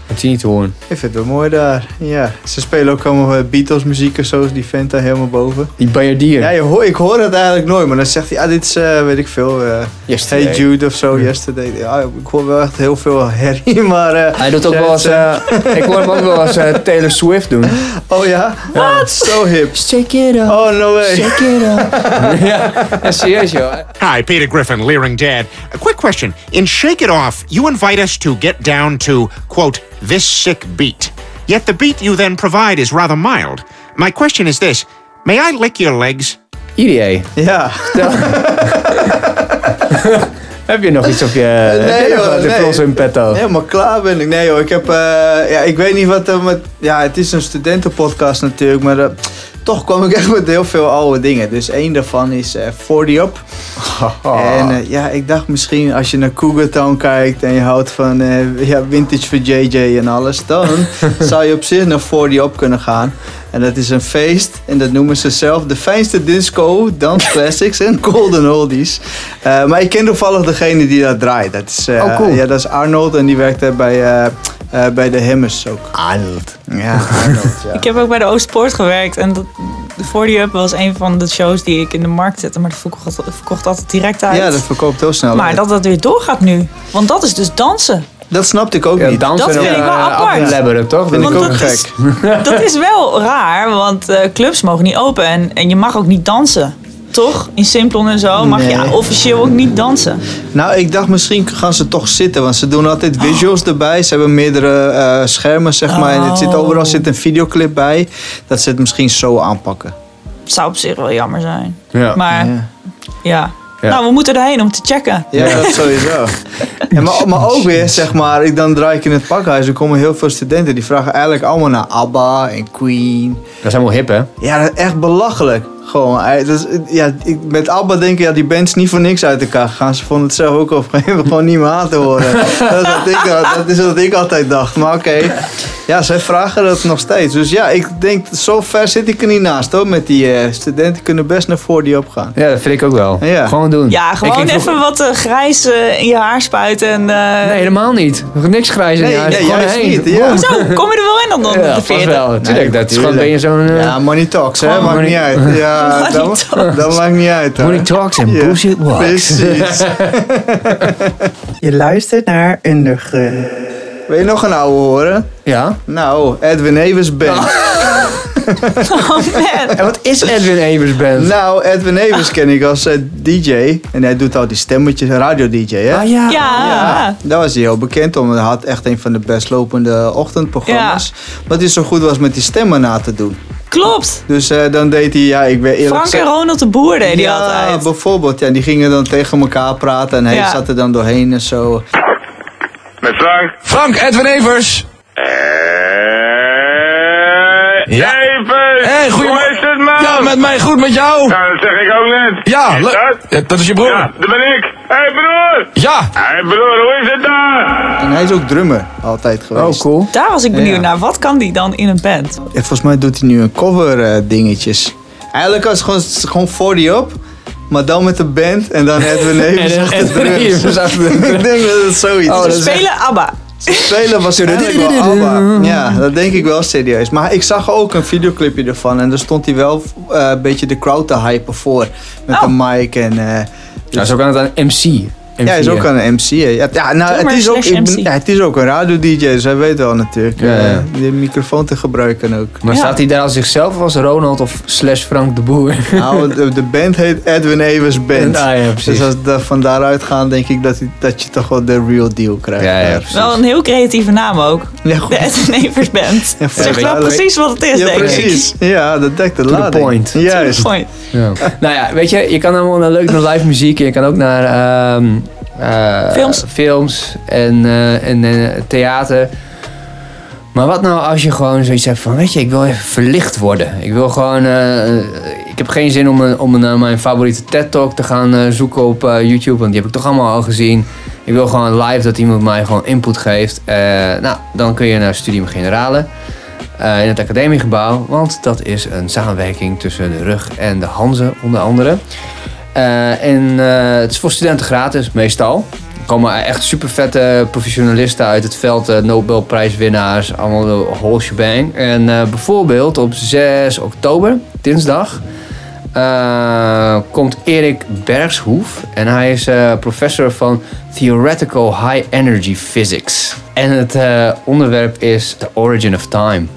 Speaker 1: Het zie je niet horen.
Speaker 3: Ik vind het wel mooi daar. Ja, ze spelen ook allemaal eh, Beatles muziek en zo, is die vent daar helemaal boven.
Speaker 1: Die Bayardier.
Speaker 3: Ja, je hoor, ik hoor het eigenlijk nooit, maar dan zegt hij, ah, dit is, eh, weet ik veel, eh,
Speaker 1: Yesterday.
Speaker 3: Hey Jude of zo, Yesterday. Ja, ik hoor wel echt heel veel herrie, maar... eh,
Speaker 1: Hij doet ook wel eens... eh, ik hoor hem ook wel eens Taylor Swift doen.
Speaker 3: Oh ja? Wat? Zo hip.
Speaker 1: Shake it up.
Speaker 3: Oh, no way.
Speaker 1: Shake it up. ja, ja, serieus joh.
Speaker 9: Hi, Peter Griffin, Leering Dad. A quick question. In Shake It Off, you invite us to get down to, quote, this sick beat. Yet the beat you then provide is rather mild. My question is this May I lick your legs?
Speaker 1: IDA.
Speaker 3: Ja.
Speaker 1: Heb je nog iets op je... heb
Speaker 3: joh, nee.
Speaker 1: In petto?
Speaker 3: Helemaal klaar ben ik. Nee joh, ik heb... eh, ja, ik weet niet wat er met... Ja, het is een studentenpodcast natuurlijk, maar... eh, toch kwam ik echt met heel veel oude dingen. Dus één daarvan is eh 40 Up. En eh, ja, ik dacht misschien als je naar Cougar Town kijkt en je houdt van eh, ja, vintage voor JJ en alles, dan zou je op zich naar 40 Up kunnen gaan. En dat is een feest en dat noemen ze zelf de fijnste disco, dance classics en golden oldies. Maar ik ken toevallig degene die dat draait. Dat is,
Speaker 1: Oh, cool.
Speaker 3: Ja, dat is Arnold en die werkt daar bij, eh, bij de Hammers ook.
Speaker 1: Arnold.
Speaker 3: Ja, Arnold, ja.
Speaker 2: Ik heb ook bij de Oostpoort gewerkt. En dat, de 40 Up was een van de shows die ik in de markt zette. Maar dat verkocht, verkocht altijd direct uit.
Speaker 3: Ja, dat verkoopt heel snel.
Speaker 2: maar dat dat weer doorgaat nu. Want dat is dus dansen.
Speaker 3: Dat snapte ik ook
Speaker 1: Ja,
Speaker 3: niet.
Speaker 1: dansen
Speaker 2: Dat vind ik wel
Speaker 1: eh,
Speaker 2: apart.
Speaker 1: aflebberen, toch?
Speaker 3: Vind ik ook
Speaker 2: dat is-
Speaker 3: gek.
Speaker 2: Dat is wel raar, want eh, clubs mogen niet open. En, en je mag ook niet dansen. Toch? In Simplon en zo mag je officieel ook niet dansen.
Speaker 3: Nou, ik dacht misschien gaan ze toch zitten, want ze doen altijd visuals erbij. Ze hebben meerdere eh, schermen, zeg maar. En het zit,
Speaker 2: Oh.
Speaker 3: overal zit een videoclip bij. Dat ze het misschien zo aanpakken.
Speaker 2: Zou op zich wel jammer zijn.
Speaker 1: Ja.
Speaker 2: Maar ja.
Speaker 3: Ja.
Speaker 1: Ja.
Speaker 2: Nou, we moeten erheen om te checken.
Speaker 3: Ja, dat sowieso. En maar, maar ook weer, zeg maar, ik, dan draai ik in het pakhuis. Er komen heel veel studenten die vragen eigenlijk allemaal naar ABBA en Queen.
Speaker 1: Dat is helemaal hip, hè?
Speaker 3: Ja, dat is echt belachelijk. Gewoon, ja, ik, met ABBA denk ik, ja, die band is niet voor niks uit elkaar gegaan. Ze vonden het zelf ook op een gegeven moment gewoon niet meer aan te horen. dat, is wat ik, dat is wat ik altijd dacht. Maar oké, ja, zij vragen dat nog steeds. Dus ja, ik denk, zo ver zit ik er niet naast hoor. Met die eh, studenten kunnen best naar voor die opgaan.
Speaker 1: Ja, dat vind ik ook wel.
Speaker 3: Ja.
Speaker 1: Gewoon doen.
Speaker 2: Ja,
Speaker 1: Ik
Speaker 2: gewoon even wat eh, grijs eh, in je haar spuiten. En, eh,
Speaker 1: Nee, helemaal niet. Niks grijs in
Speaker 3: Nee,
Speaker 1: je huis.
Speaker 3: nee,
Speaker 1: Gewoon
Speaker 3: juist niet, ja.
Speaker 2: Hoezo? Kom je er wel in dan, dan
Speaker 1: Ja,
Speaker 2: de
Speaker 1: vast
Speaker 2: 40?
Speaker 1: wel. Tuurlijk,
Speaker 3: Nee,
Speaker 1: dat is gewoon, ben je zo'n...
Speaker 3: Ja, money talks, hè? Maakt
Speaker 1: money-
Speaker 3: niet uit. Ja,
Speaker 2: Money
Speaker 3: dat,
Speaker 2: talks.
Speaker 3: dat maakt niet uit. hoor.
Speaker 1: Money talks and
Speaker 3: Ja,
Speaker 1: bullshit walks.
Speaker 3: Precies.
Speaker 6: Je luistert naar Undergrun.
Speaker 3: Wil je nog een oude horen?
Speaker 1: Ja.
Speaker 3: Nou, Edwin Evers Band.
Speaker 2: Oh man.
Speaker 1: En wat is Edwin Evers Band?
Speaker 3: Nou, Edwin Evers ken ik als eh, DJ. En hij doet al die stemmetjes, radio-DJ, hè?
Speaker 1: Ah ja.
Speaker 2: Ja.
Speaker 3: Daar was hij heel bekend om. Hij had echt een van de best lopende ochtendprogramma's. Wat hij zo goed was met die stemmen na te doen.
Speaker 2: Klopt.
Speaker 3: Dus eh, dan deed hij, ja, ik weet eerlijk
Speaker 2: Frank en Ronald de Boer deed die
Speaker 3: ja,
Speaker 2: altijd.
Speaker 3: bijvoorbeeld. Ja, die gingen dan tegen elkaar praten en hij
Speaker 2: Ja.
Speaker 3: zat er dan doorheen en zo.
Speaker 10: Met Frank.
Speaker 5: Frank, Edwin Evers.
Speaker 10: Eh,
Speaker 5: Ja.
Speaker 10: Even.
Speaker 5: Hey, goeie-
Speaker 10: Hoe is het, man?
Speaker 5: Ja, met mij goed, met jou.
Speaker 10: Nou, dat zeg ik ook net.
Speaker 5: Ja,
Speaker 10: Is dat?
Speaker 5: Ja, dat is je broer.
Speaker 10: Ja, dat ben ik. Hé, hey, broer.
Speaker 5: Ja.
Speaker 10: Hé, hey, broer, hoe is het daar?
Speaker 3: En hij is ook drummer altijd geweest.
Speaker 1: Oh, cool.
Speaker 2: Daar was ik benieuwd
Speaker 3: Ja.
Speaker 2: naar. Wat kan die dan in een band?
Speaker 3: Ja, volgens mij doet hij nu een cover eh, dingetjes. Eigenlijk was het gewoon, gewoon 40 op. Maar dan met de band en dan Edwin Evers
Speaker 1: En-
Speaker 3: achter de drums. Ik denk dat het zoiets
Speaker 1: Oh,
Speaker 3: is.
Speaker 1: is
Speaker 2: Spelen ABBA.
Speaker 3: Spelen was eigenlijk wel ABBA. Ja, dat denk ik wel serieus. Maar ik zag ook een videoclipje ervan. En daar stond hij wel eh, een beetje de crowd te hypen voor. Met
Speaker 2: Oh.
Speaker 3: een mic en... eh,
Speaker 1: Ja, zo kan het aan MC.
Speaker 3: Ja, hij is ook
Speaker 1: een
Speaker 3: een MC. Ja, ja, nou, het, is ook, ik ben- ja, het is ook een radio-dj, dus hij weet wel natuurlijk.
Speaker 1: Ja, ja.
Speaker 3: eh, die microfoon te gebruiken ook.
Speaker 1: Maar
Speaker 2: Ja.
Speaker 1: staat hij daar als zichzelf of als Ronald of slash Frank de Boer?
Speaker 3: Nou, de, de band heet Edwin Evers Band.
Speaker 1: Ah, ja, precies.
Speaker 3: Dus als we van daaruit gaan, denk ik dat, dat je toch wel de real deal krijgt.
Speaker 1: Ja, ja, precies.
Speaker 2: Wel een heel creatieve naam ook.
Speaker 3: Ja, goed.
Speaker 2: De Edwin Evers Band.
Speaker 3: Ja,
Speaker 2: Zegt wel precies wat het is,
Speaker 3: Ja,
Speaker 2: denk
Speaker 3: precies.
Speaker 2: ik.
Speaker 3: Ja, dat dekt de
Speaker 1: the
Speaker 3: lading.
Speaker 1: point.
Speaker 3: Juist.
Speaker 2: Mooi.
Speaker 1: Ja. nou ja, weet je, je kan allemaal naar leuk naar live muziek. en Je kan ook naar ehm, eh,
Speaker 2: Films.
Speaker 1: films en, eh, en eh, theater. Maar wat nou als je gewoon zoiets hebt van, weet je, ik wil even verlicht worden. Ik wil gewoon, eh, ik heb geen zin om, een- om een, eh, mijn favoriete TED-talk te gaan eh, zoeken op eh, YouTube. Want die heb ik toch allemaal al gezien. Ik wil gewoon live dat iemand mij gewoon input geeft. Eh, nou, dan kun je naar Studium Generale. eh, in het academiegebouw. Want dat is een samenwerking tussen de rug en de Hanze onder andere. Eh, en eh, het is voor studenten gratis, meestal. Er komen echt super vette professionalisten uit het veld, eh, Nobelprijswinnaars, allemaal de whole shebang. En bijvoorbeeld op 6 oktober, dinsdag, komt Erik Bergshoef. En hij is professor van Theoretical High Energy Physics. En het onderwerp is The Origin of Time.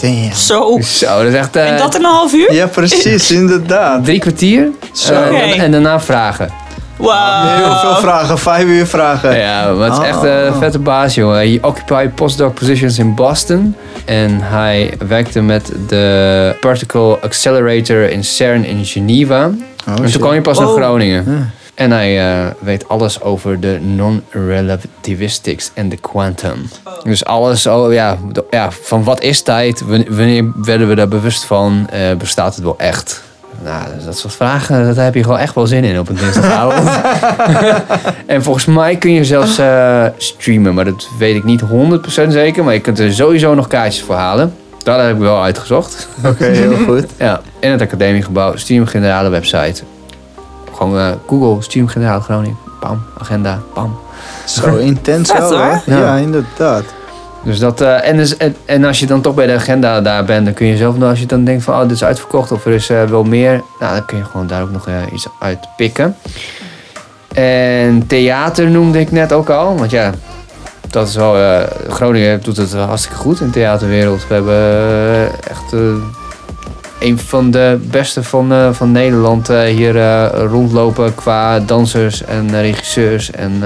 Speaker 3: Damn.
Speaker 2: Zo.
Speaker 1: Zo, dat is echt... eh,
Speaker 2: En dat in een half uur?
Speaker 3: Ja, precies, inderdaad.
Speaker 1: Drie kwartier.
Speaker 3: Zo.
Speaker 1: Eh, en daarna vragen.
Speaker 2: Wauw.
Speaker 3: Heel veel vragen, vijf uur vragen.
Speaker 1: Ja, maar het is echt een vette baas, jongen. Hij occupied postdoc positions in Boston. En hij werkte met de Particle Accelerator in CERN in Geneva. en toen kwam je pas naar
Speaker 2: Oh.
Speaker 1: Groningen. En hij eh, weet alles over de non-relativistics en de quantum. Dus alles, oh, ja, de- ja, van wat is tijd? Wanneer- werden we daar bewust van? Eh, bestaat het wel echt? Nou, dat soort vragen, daar heb je gewoon echt wel zin in op een dinsdagavond. en volgens mij kun je zelfs eh, streamen, maar dat weet ik niet 100% zeker. Maar je kunt er sowieso nog kaartjes voor halen. Dat heb ik wel uitgezocht.
Speaker 3: Oké, heel goed.
Speaker 1: Ja, in het academiegebouw, Stream Generale website. Gewoon eh, Google, Groningen. Bam, agenda, bam.
Speaker 3: Zo intens wel, hè?
Speaker 2: hoor.
Speaker 3: Ja,
Speaker 1: Ja.
Speaker 3: inderdaad.
Speaker 1: Dus dat, eh, en, dus, en, en als je dan toch bij de agenda daar bent, dan kun je zelf, als je dan denkt van, oh, dit is uitverkocht of er is eh, wel meer, nou, dan kun je gewoon daar ook nog iets uit pikken. En theater noemde ik net ook al, want ja, dat is wel, eh, Groningen doet het hartstikke goed in de theaterwereld. We hebben echt eh, een van de beste van, eh, van Nederland eh, hier eh, rondlopen qua dansers en regisseurs en...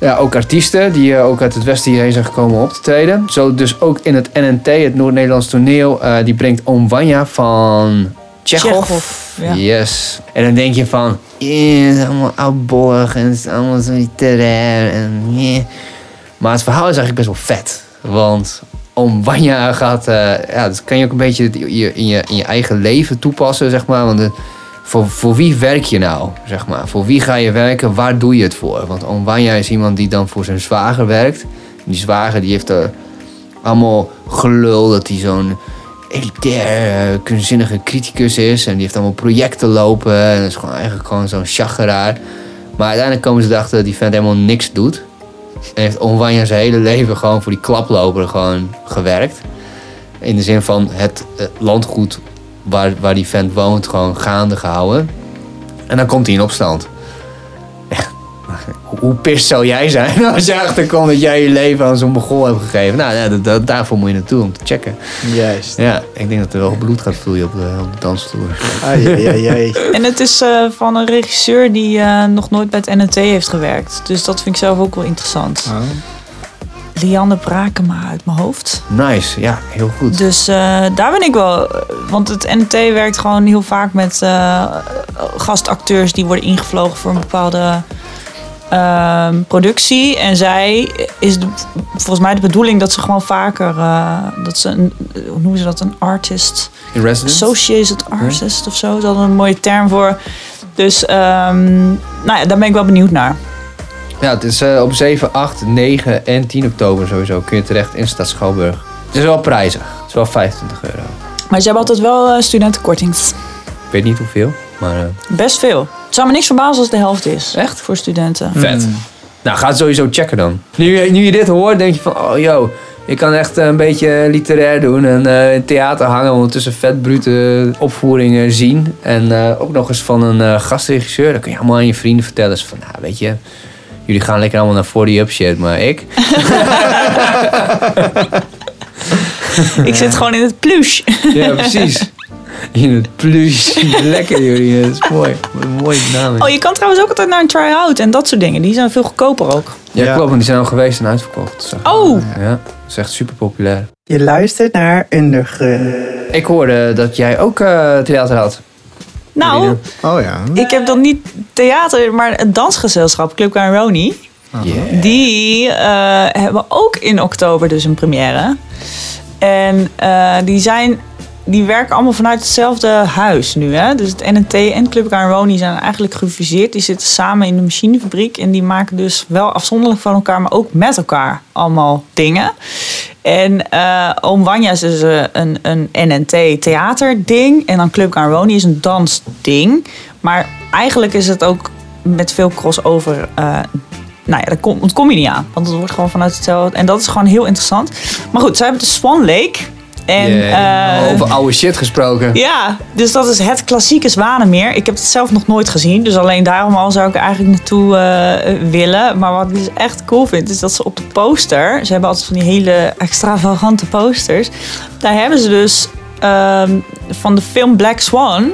Speaker 1: ja, ook artiesten die ook uit het westen hierheen zijn gekomen op te treden. Zo dus ook in het NNT, het Noord-Nederlands toneel, die brengt Om Vanya van Tsjechov.
Speaker 2: Ja.
Speaker 1: Yes. En dan denk je van, het is allemaal oudbollig en het is allemaal zo literair en eh. Maar het verhaal is eigenlijk best wel vet. Want Om Vanya gaat, eh, ja, dat kan je ook een beetje je- in je, in je eigen leven toepassen, zeg maar. Want de, voor, voor wie werk je nou, zeg maar? Voor wie ga je werken? Waar doe je het voor? Want Wanja is iemand die dan voor zijn zwager werkt. Die zwager die heeft er allemaal gelul dat hij zo'n elitair, eh, kunstzinnige criticus is. En die heeft allemaal projecten lopen. En dat is gewoon eigenlijk gewoon zo'n chageraar. Maar uiteindelijk komen ze erachter dat die vent helemaal niks doet. En heeft Oom Wanja zijn hele leven gewoon voor die klaploper gewoon gewerkt. In de zin van het eh, landgoed waar, waar die vent woont gewoon gaande gehouden. En dan komt hij in opstand. Hoe- pist zou jij zijn als je achterkomt dat jij je leven aan zo'n begol hebt gegeven? Nou, ja, dat, dat- daarvoor moet je naartoe om te checken.
Speaker 3: Juist.
Speaker 1: Ja, ik denk dat er wel bloed gaat vloeien op de, op de dansvloer.
Speaker 3: Ai, ai, ai, ai.
Speaker 2: En het is eh, van een regisseur die eh, nog nooit bij het NNT heeft gewerkt. Dus dat vind ik zelf ook wel interessant.
Speaker 3: Oh.
Speaker 2: Lianne Brakema uit mijn hoofd.
Speaker 1: Nice, ja, heel goed.
Speaker 2: Dus eh, daar ben ik wel. Want het NNT werkt gewoon heel vaak met eh, gastacteurs die worden ingevlogen voor een bepaalde ehm, productie. En zij is de- volgens mij de bedoeling dat ze gewoon vaker. eh, dat ze een, hoe noemen ze dat? Een artist.
Speaker 1: In residence?
Speaker 2: Associated artist of zo. Dat is een mooie term voor. Dus ehm, nou ja, daar ben ik wel benieuwd naar.
Speaker 1: Ja, het is eh, op 7, 8, 9 en 10 oktober sowieso. Kun je terecht in Stad Schouwburg. Het is wel prijzig. Het is wel 25 euro.
Speaker 2: Maar ze hebben altijd wel eh, studentenkortings.
Speaker 1: Ik weet niet hoeveel, maar
Speaker 2: Best veel. Het zou me niks verbazen als het de helft is. Echt? Voor studenten.
Speaker 1: vet. Nou, ga het sowieso checken dan. Nu, je- nu je dit hoort, denk je van, oh yo, ik kan echt eh, een beetje literair doen en eh, in theater hangen, ondertussen vet brute opvoeringen zien. En eh, ook nog eens van een eh, gastregisseur. Dan kun je allemaal aan je vrienden vertellen. Dus van, nou, weet je, jullie gaan lekker allemaal naar 40 up shit, maar ik...
Speaker 2: Ik zit gewoon in het plush.
Speaker 1: Ja, precies. In het plus. Lekker jullie, dat is mooi. Wat een mooie naam.
Speaker 2: Oh, je kan trouwens ook altijd naar een try-out en dat soort dingen. Die zijn veel goedkoper ook.
Speaker 1: Ja,
Speaker 3: Ja.
Speaker 1: klopt, want die zijn al geweest en uitverkocht. zeg maar.
Speaker 2: Oh!
Speaker 1: Ja, dat is echt super populair.
Speaker 6: Je luistert naar Underground.
Speaker 1: Ik hoorde dat jij ook eh, theater had.
Speaker 2: Nou.
Speaker 3: Oh ja.
Speaker 2: ik heb dan niet theater, maar een dansgezelschap, Club Roni.
Speaker 1: Yeah.
Speaker 2: Die eh, hebben ook in oktober dus een première. En eh, die zijn die werken allemaal vanuit hetzelfde huis nu. Hè? Dus het NNT en Club Caroni zijn eigenlijk gefuseerd. Die zitten samen in de machinefabriek. En die maken dus wel afzonderlijk van elkaar, maar ook met elkaar allemaal dingen. En eh Oom Wanja is dus een, een NNT theaterding. En dan Club Caroni is een dansding. Maar eigenlijk is het ook met veel crossover... eh nou ja, daar kom, ontkom je niet aan. Want het wordt gewoon vanuit hetzelfde. En dat is gewoon heel interessant. Maar goed, zij hebben de Swan Lake. En,
Speaker 1: Yeah.
Speaker 2: eh,
Speaker 1: Over oude shit gesproken.
Speaker 2: ja, dus dat is het klassieke Zwanenmeer. Ik heb het zelf nog nooit gezien. Dus alleen daarom al zou ik eigenlijk naartoe eh, willen. Maar wat ik dus echt cool vind, is dat ze op de poster... Ze hebben altijd van die hele extravagante posters. Daar hebben ze dus ehm, van de film Black Swan...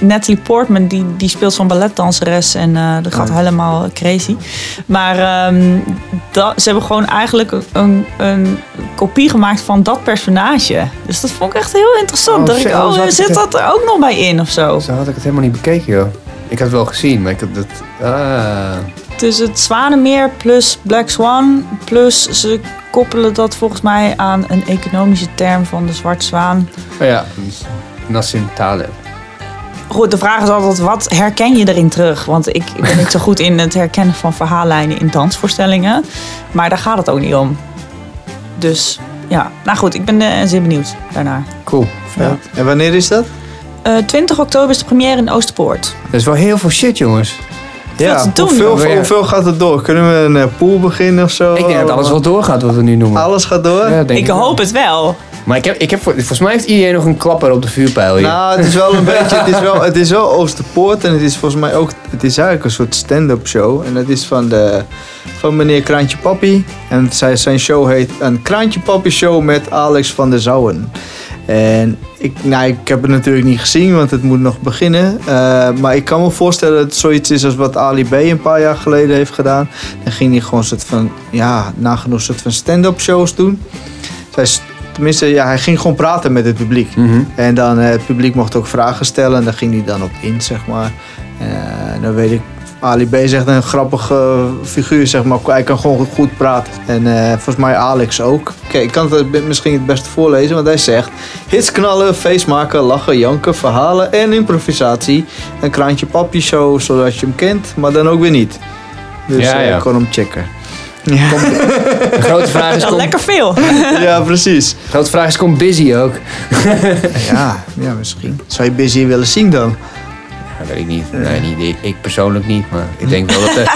Speaker 2: Natalie Portman, die, die speelt zo'n balletdanseres en eh dat gaat helemaal crazy. Maar ehm, dat, ze hebben gewoon eigenlijk een, een kopie gemaakt van dat personage. Dus dat vond ik echt heel interessant.
Speaker 1: Oh,
Speaker 2: dacht ik, oh, zit dat er ook nog bij in of zo?
Speaker 1: Zo had ik het helemaal niet bekeken, joh. Ik had het wel gezien, maar ik had het... Ah.
Speaker 2: Dus het Zwanenmeer plus Black Swan plus ze koppelen dat volgens mij aan een economische term van de zwarte zwaan.
Speaker 1: Oh ja, Nassim Taleb.
Speaker 2: Goed, de vraag is altijd, wat herken je erin terug? Want ik, ik ben niet zo goed in het herkennen van verhaallijnen in dansvoorstellingen. Maar daar gaat het ook niet om. Dus ja, nou goed, ik ben eh, zeer benieuwd daarnaar.
Speaker 1: Cool.
Speaker 3: Ja. En wanneer is dat?
Speaker 2: Eh 20 oktober is de première in Oosterpoort.
Speaker 1: Dat is wel heel veel shit, jongens.
Speaker 3: Ja,
Speaker 2: te doen,
Speaker 3: hoeveel, hoeveel gaat het door? Kunnen we een eh, pool beginnen of zo?
Speaker 1: Ik denk dat alles wel doorgaat wat we nu noemen.
Speaker 3: Alles gaat door?
Speaker 1: Ja, denk
Speaker 2: Ik
Speaker 1: wel.
Speaker 2: hoop het wel.
Speaker 1: Maar ik heb, ik heb, volgens mij heeft iedereen nog een klapper op de vuurpijl hier.
Speaker 3: Nou, het is wel een beetje, het is wel, het is wel Oosterpoort en het is volgens mij ook, het is eigenlijk een soort stand-up show. En dat is van, de, van meneer Kraantje Papi. En zij, zijn show heet een Kraantje Papi show met Alex van der Zouwen. En ik, nou, ik heb het natuurlijk niet gezien, want het moet nog beginnen. Eh, maar ik kan me voorstellen dat het zoiets is als wat Ali B een paar jaar geleden heeft gedaan. Dan ging hij gewoon een soort van, ja, nagenoeg soort van stand-up shows doen. Zij, tenminste, ja, hij ging gewoon praten met het publiek.
Speaker 1: Mhm.
Speaker 3: En dan eh, het publiek mocht ook vragen stellen en daar ging hij dan op in, zeg maar. En dan weet ik, Ali B is echt een grappige figuur, zeg maar. Hij kan gewoon goed praten. En eh, volgens mij Alex ook. Kijk, ik kan het misschien het beste voorlezen, want hij zegt... Hits knallen, feest maken, lachen, janken, verhalen en improvisatie. Een kraantje papi show, zoals je hem kent, maar dan ook weer niet. Dus
Speaker 1: Ja,
Speaker 3: eh,
Speaker 1: ja.
Speaker 3: ik kon hem checken.
Speaker 1: De grote vraag is,
Speaker 2: Ja,
Speaker 1: komt,
Speaker 2: lekker veel.
Speaker 3: ja, precies.
Speaker 1: de grote vraag is, komt Busy ook?
Speaker 3: Ja, ja, misschien. Zou je Busy willen zien dan?
Speaker 1: Dat weet ik niet. Nee, niet. Ik, ik persoonlijk niet, maar ik denk wel dat... eh,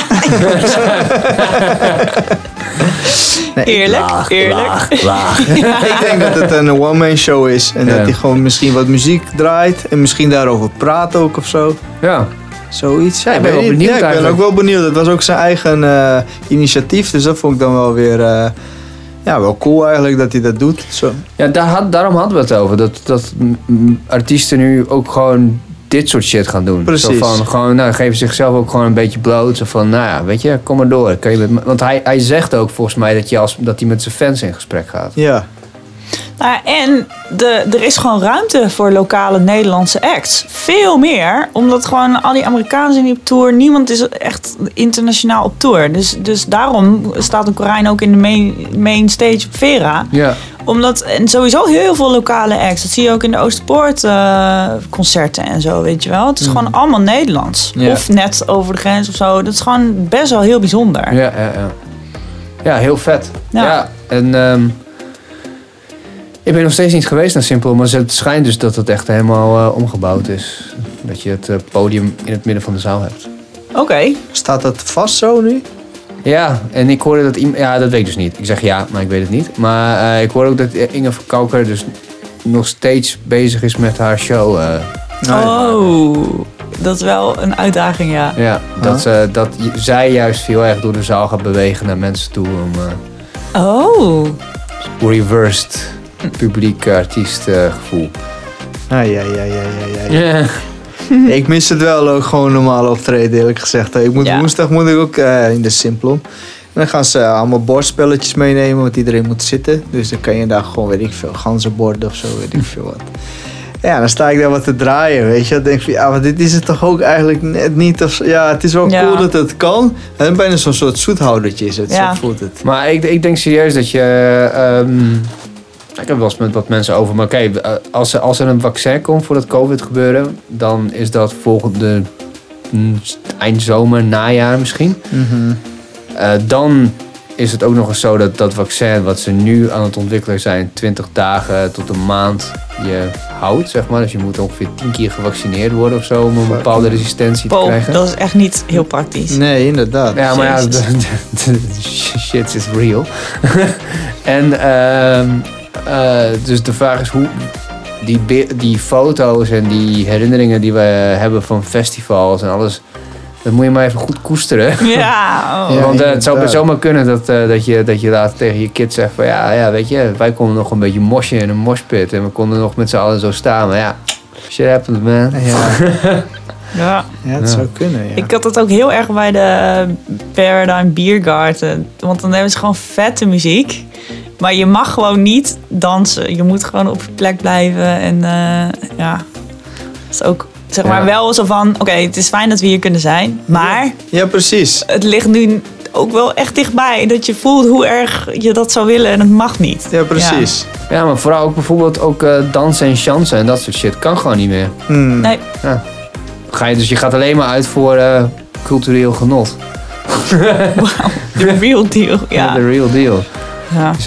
Speaker 3: Nee,
Speaker 2: Eerlijk, eerlijk.
Speaker 1: laag, laag.
Speaker 3: Ik denk dat het een one-man show is. En
Speaker 1: Ja.
Speaker 3: dat hij gewoon misschien wat muziek draait. En misschien daarover praat ook of zo.
Speaker 1: Ja.
Speaker 3: Zoiets. Ja,
Speaker 1: ik ben wel benieuwd
Speaker 3: Ja, ik ben
Speaker 1: eigenlijk.
Speaker 3: ook wel benieuwd. Het was ook zijn eigen eh, initiatief. Dus dat vond ik dan wel weer... eh, ja, wel cool eigenlijk dat hij dat doet. Zo.
Speaker 1: Ja, daar had, daarom hadden we het over. Dat, dat artiesten nu ook gewoon dit soort shit gaan doen.
Speaker 3: Precies.
Speaker 1: Zo van, gewoon, nou, geven zichzelf ook gewoon een beetje bloot. Zo van, nou ja, weet je, kom maar door. Kan je met, want hij, hij zegt ook volgens mij dat, je als, dat hij met zijn fans in gesprek gaat.
Speaker 3: Ja.
Speaker 2: Nou, en de, er is gewoon ruimte voor lokale Nederlandse acts. Veel meer, omdat gewoon al die Amerikanen zijn niet op tour. Niemand is echt internationaal op tour. Dus, dus daarom staat een Korijn ook in de main, main stage op Vera.
Speaker 1: Ja.
Speaker 2: Omdat, en sowieso heel veel lokale acts. Dat zie je ook in de Oosterpoort eh, concerten en zo, weet je wel. Het is gewoon allemaal Nederlands.
Speaker 3: Ja.
Speaker 2: Of net over de grens of zo. Dat is gewoon best wel heel bijzonder.
Speaker 1: Ja, ja, ja. Ja, heel vet. Ja,
Speaker 2: Ja.
Speaker 1: en ehm, ik ben nog steeds niet geweest naar Simpel, maar het schijnt dus dat het echt helemaal eh, omgebouwd is. Dat je het eh, podium in het midden van de zaal hebt.
Speaker 2: Oké.
Speaker 3: Staat dat vast zo nu?
Speaker 1: Ja, en ik hoorde dat iemand... Ja, dat weet ik dus niet. Ik zeg ja, maar ik weet het niet. Maar eh, ik hoorde ook dat Inge van Kauker dus nog steeds bezig is met haar show. eh.
Speaker 2: Oh, dat is wel een uitdaging, ja.
Speaker 1: ja, dat, ze, dat zij juist heel erg door de zaal gaat bewegen naar mensen toe. Om
Speaker 2: Oh.
Speaker 1: reversed publiek artiest eh, gevoel.
Speaker 3: Ah, ja, ja, ja, ja, ja.
Speaker 1: Ja.
Speaker 3: ik mis het wel ook gewoon normaal optreden eerlijk gezegd. Ik moet,
Speaker 2: Ja.
Speaker 3: Woensdag moet ik ook eh, in de Simplon. En dan gaan ze allemaal bordspelletjes meenemen, want iedereen moet zitten. Dus dan kan je daar gewoon, weet ik veel, ganzenborden of zo, weet ik veel wat. Ja, dan sta ik daar wat te draaien, weet je. Dan denk ik van, ja, maar dit is het toch ook eigenlijk net niet. Of, ja, het is wel
Speaker 2: Ja.
Speaker 3: cool dat het kan. En bijna zo'n soort zoethoudertje is het,
Speaker 2: Ja.
Speaker 3: zo voelt het.
Speaker 1: Maar ik, ik denk serieus dat je... ehm, Ik heb wel eens met wat mensen over. Maar oké, eh, als, er- als er een vaccin komt voor dat COVID gebeuren, dan is dat volgende eind zomer, najaar misschien.
Speaker 3: Mhm.
Speaker 1: Eh, dan is het ook nog eens zo dat dat vaccin wat ze nu aan het ontwikkelen zijn, 20 dagen tot een maand je houdt, zeg maar. Dus je moet ongeveer 10 keer gevaccineerd worden of zo om een bepaalde resistentie te krijgen.
Speaker 2: dat is echt niet heel praktisch.
Speaker 3: Nee, inderdaad.
Speaker 1: Ja, maar ja,
Speaker 2: Jezus.
Speaker 1: de, de- de shit is real. en ehm, eh, dus de vraag is hoe die, die foto's en die herinneringen die we hebben van festivals en alles, dat moet je maar even goed koesteren.
Speaker 2: Ja, oh.
Speaker 3: Ja,
Speaker 1: Want eh, het zou zomaar kunnen dat, eh, dat, je, dat je later tegen je kids zegt van ja, ja, weet je, wij konden nog een beetje mosje in een moshpit en we konden nog met z'n allen zo staan. Maar ja, shit happens man.
Speaker 3: Ja,
Speaker 2: ja.
Speaker 3: ja het
Speaker 1: Ja.
Speaker 3: zou kunnen, ja.
Speaker 2: Ik had het ook heel erg bij de Paradigm Beer Garden. Want dan hebben ze gewoon vette muziek. Maar je mag gewoon niet dansen. Je moet gewoon op je plek blijven. En eh, ja, dat is ook zeg maar
Speaker 1: Ja.
Speaker 2: wel zo van... Oké, het is fijn dat we hier kunnen zijn. Maar
Speaker 3: Ja, precies.
Speaker 2: het ligt nu ook wel echt dichtbij. Dat je voelt hoe erg je dat zou willen en het mag niet.
Speaker 3: Ja, precies.
Speaker 1: Ja, maar vooral ook bijvoorbeeld ook eh, dansen en chansen en dat soort shit kan gewoon niet meer.
Speaker 3: Hmm.
Speaker 2: Nee,
Speaker 1: Ga je, dus je gaat alleen maar uit voor eh, cultureel genot.
Speaker 2: the real deal. Ja.
Speaker 1: The real deal.
Speaker 2: Ja.
Speaker 1: Dus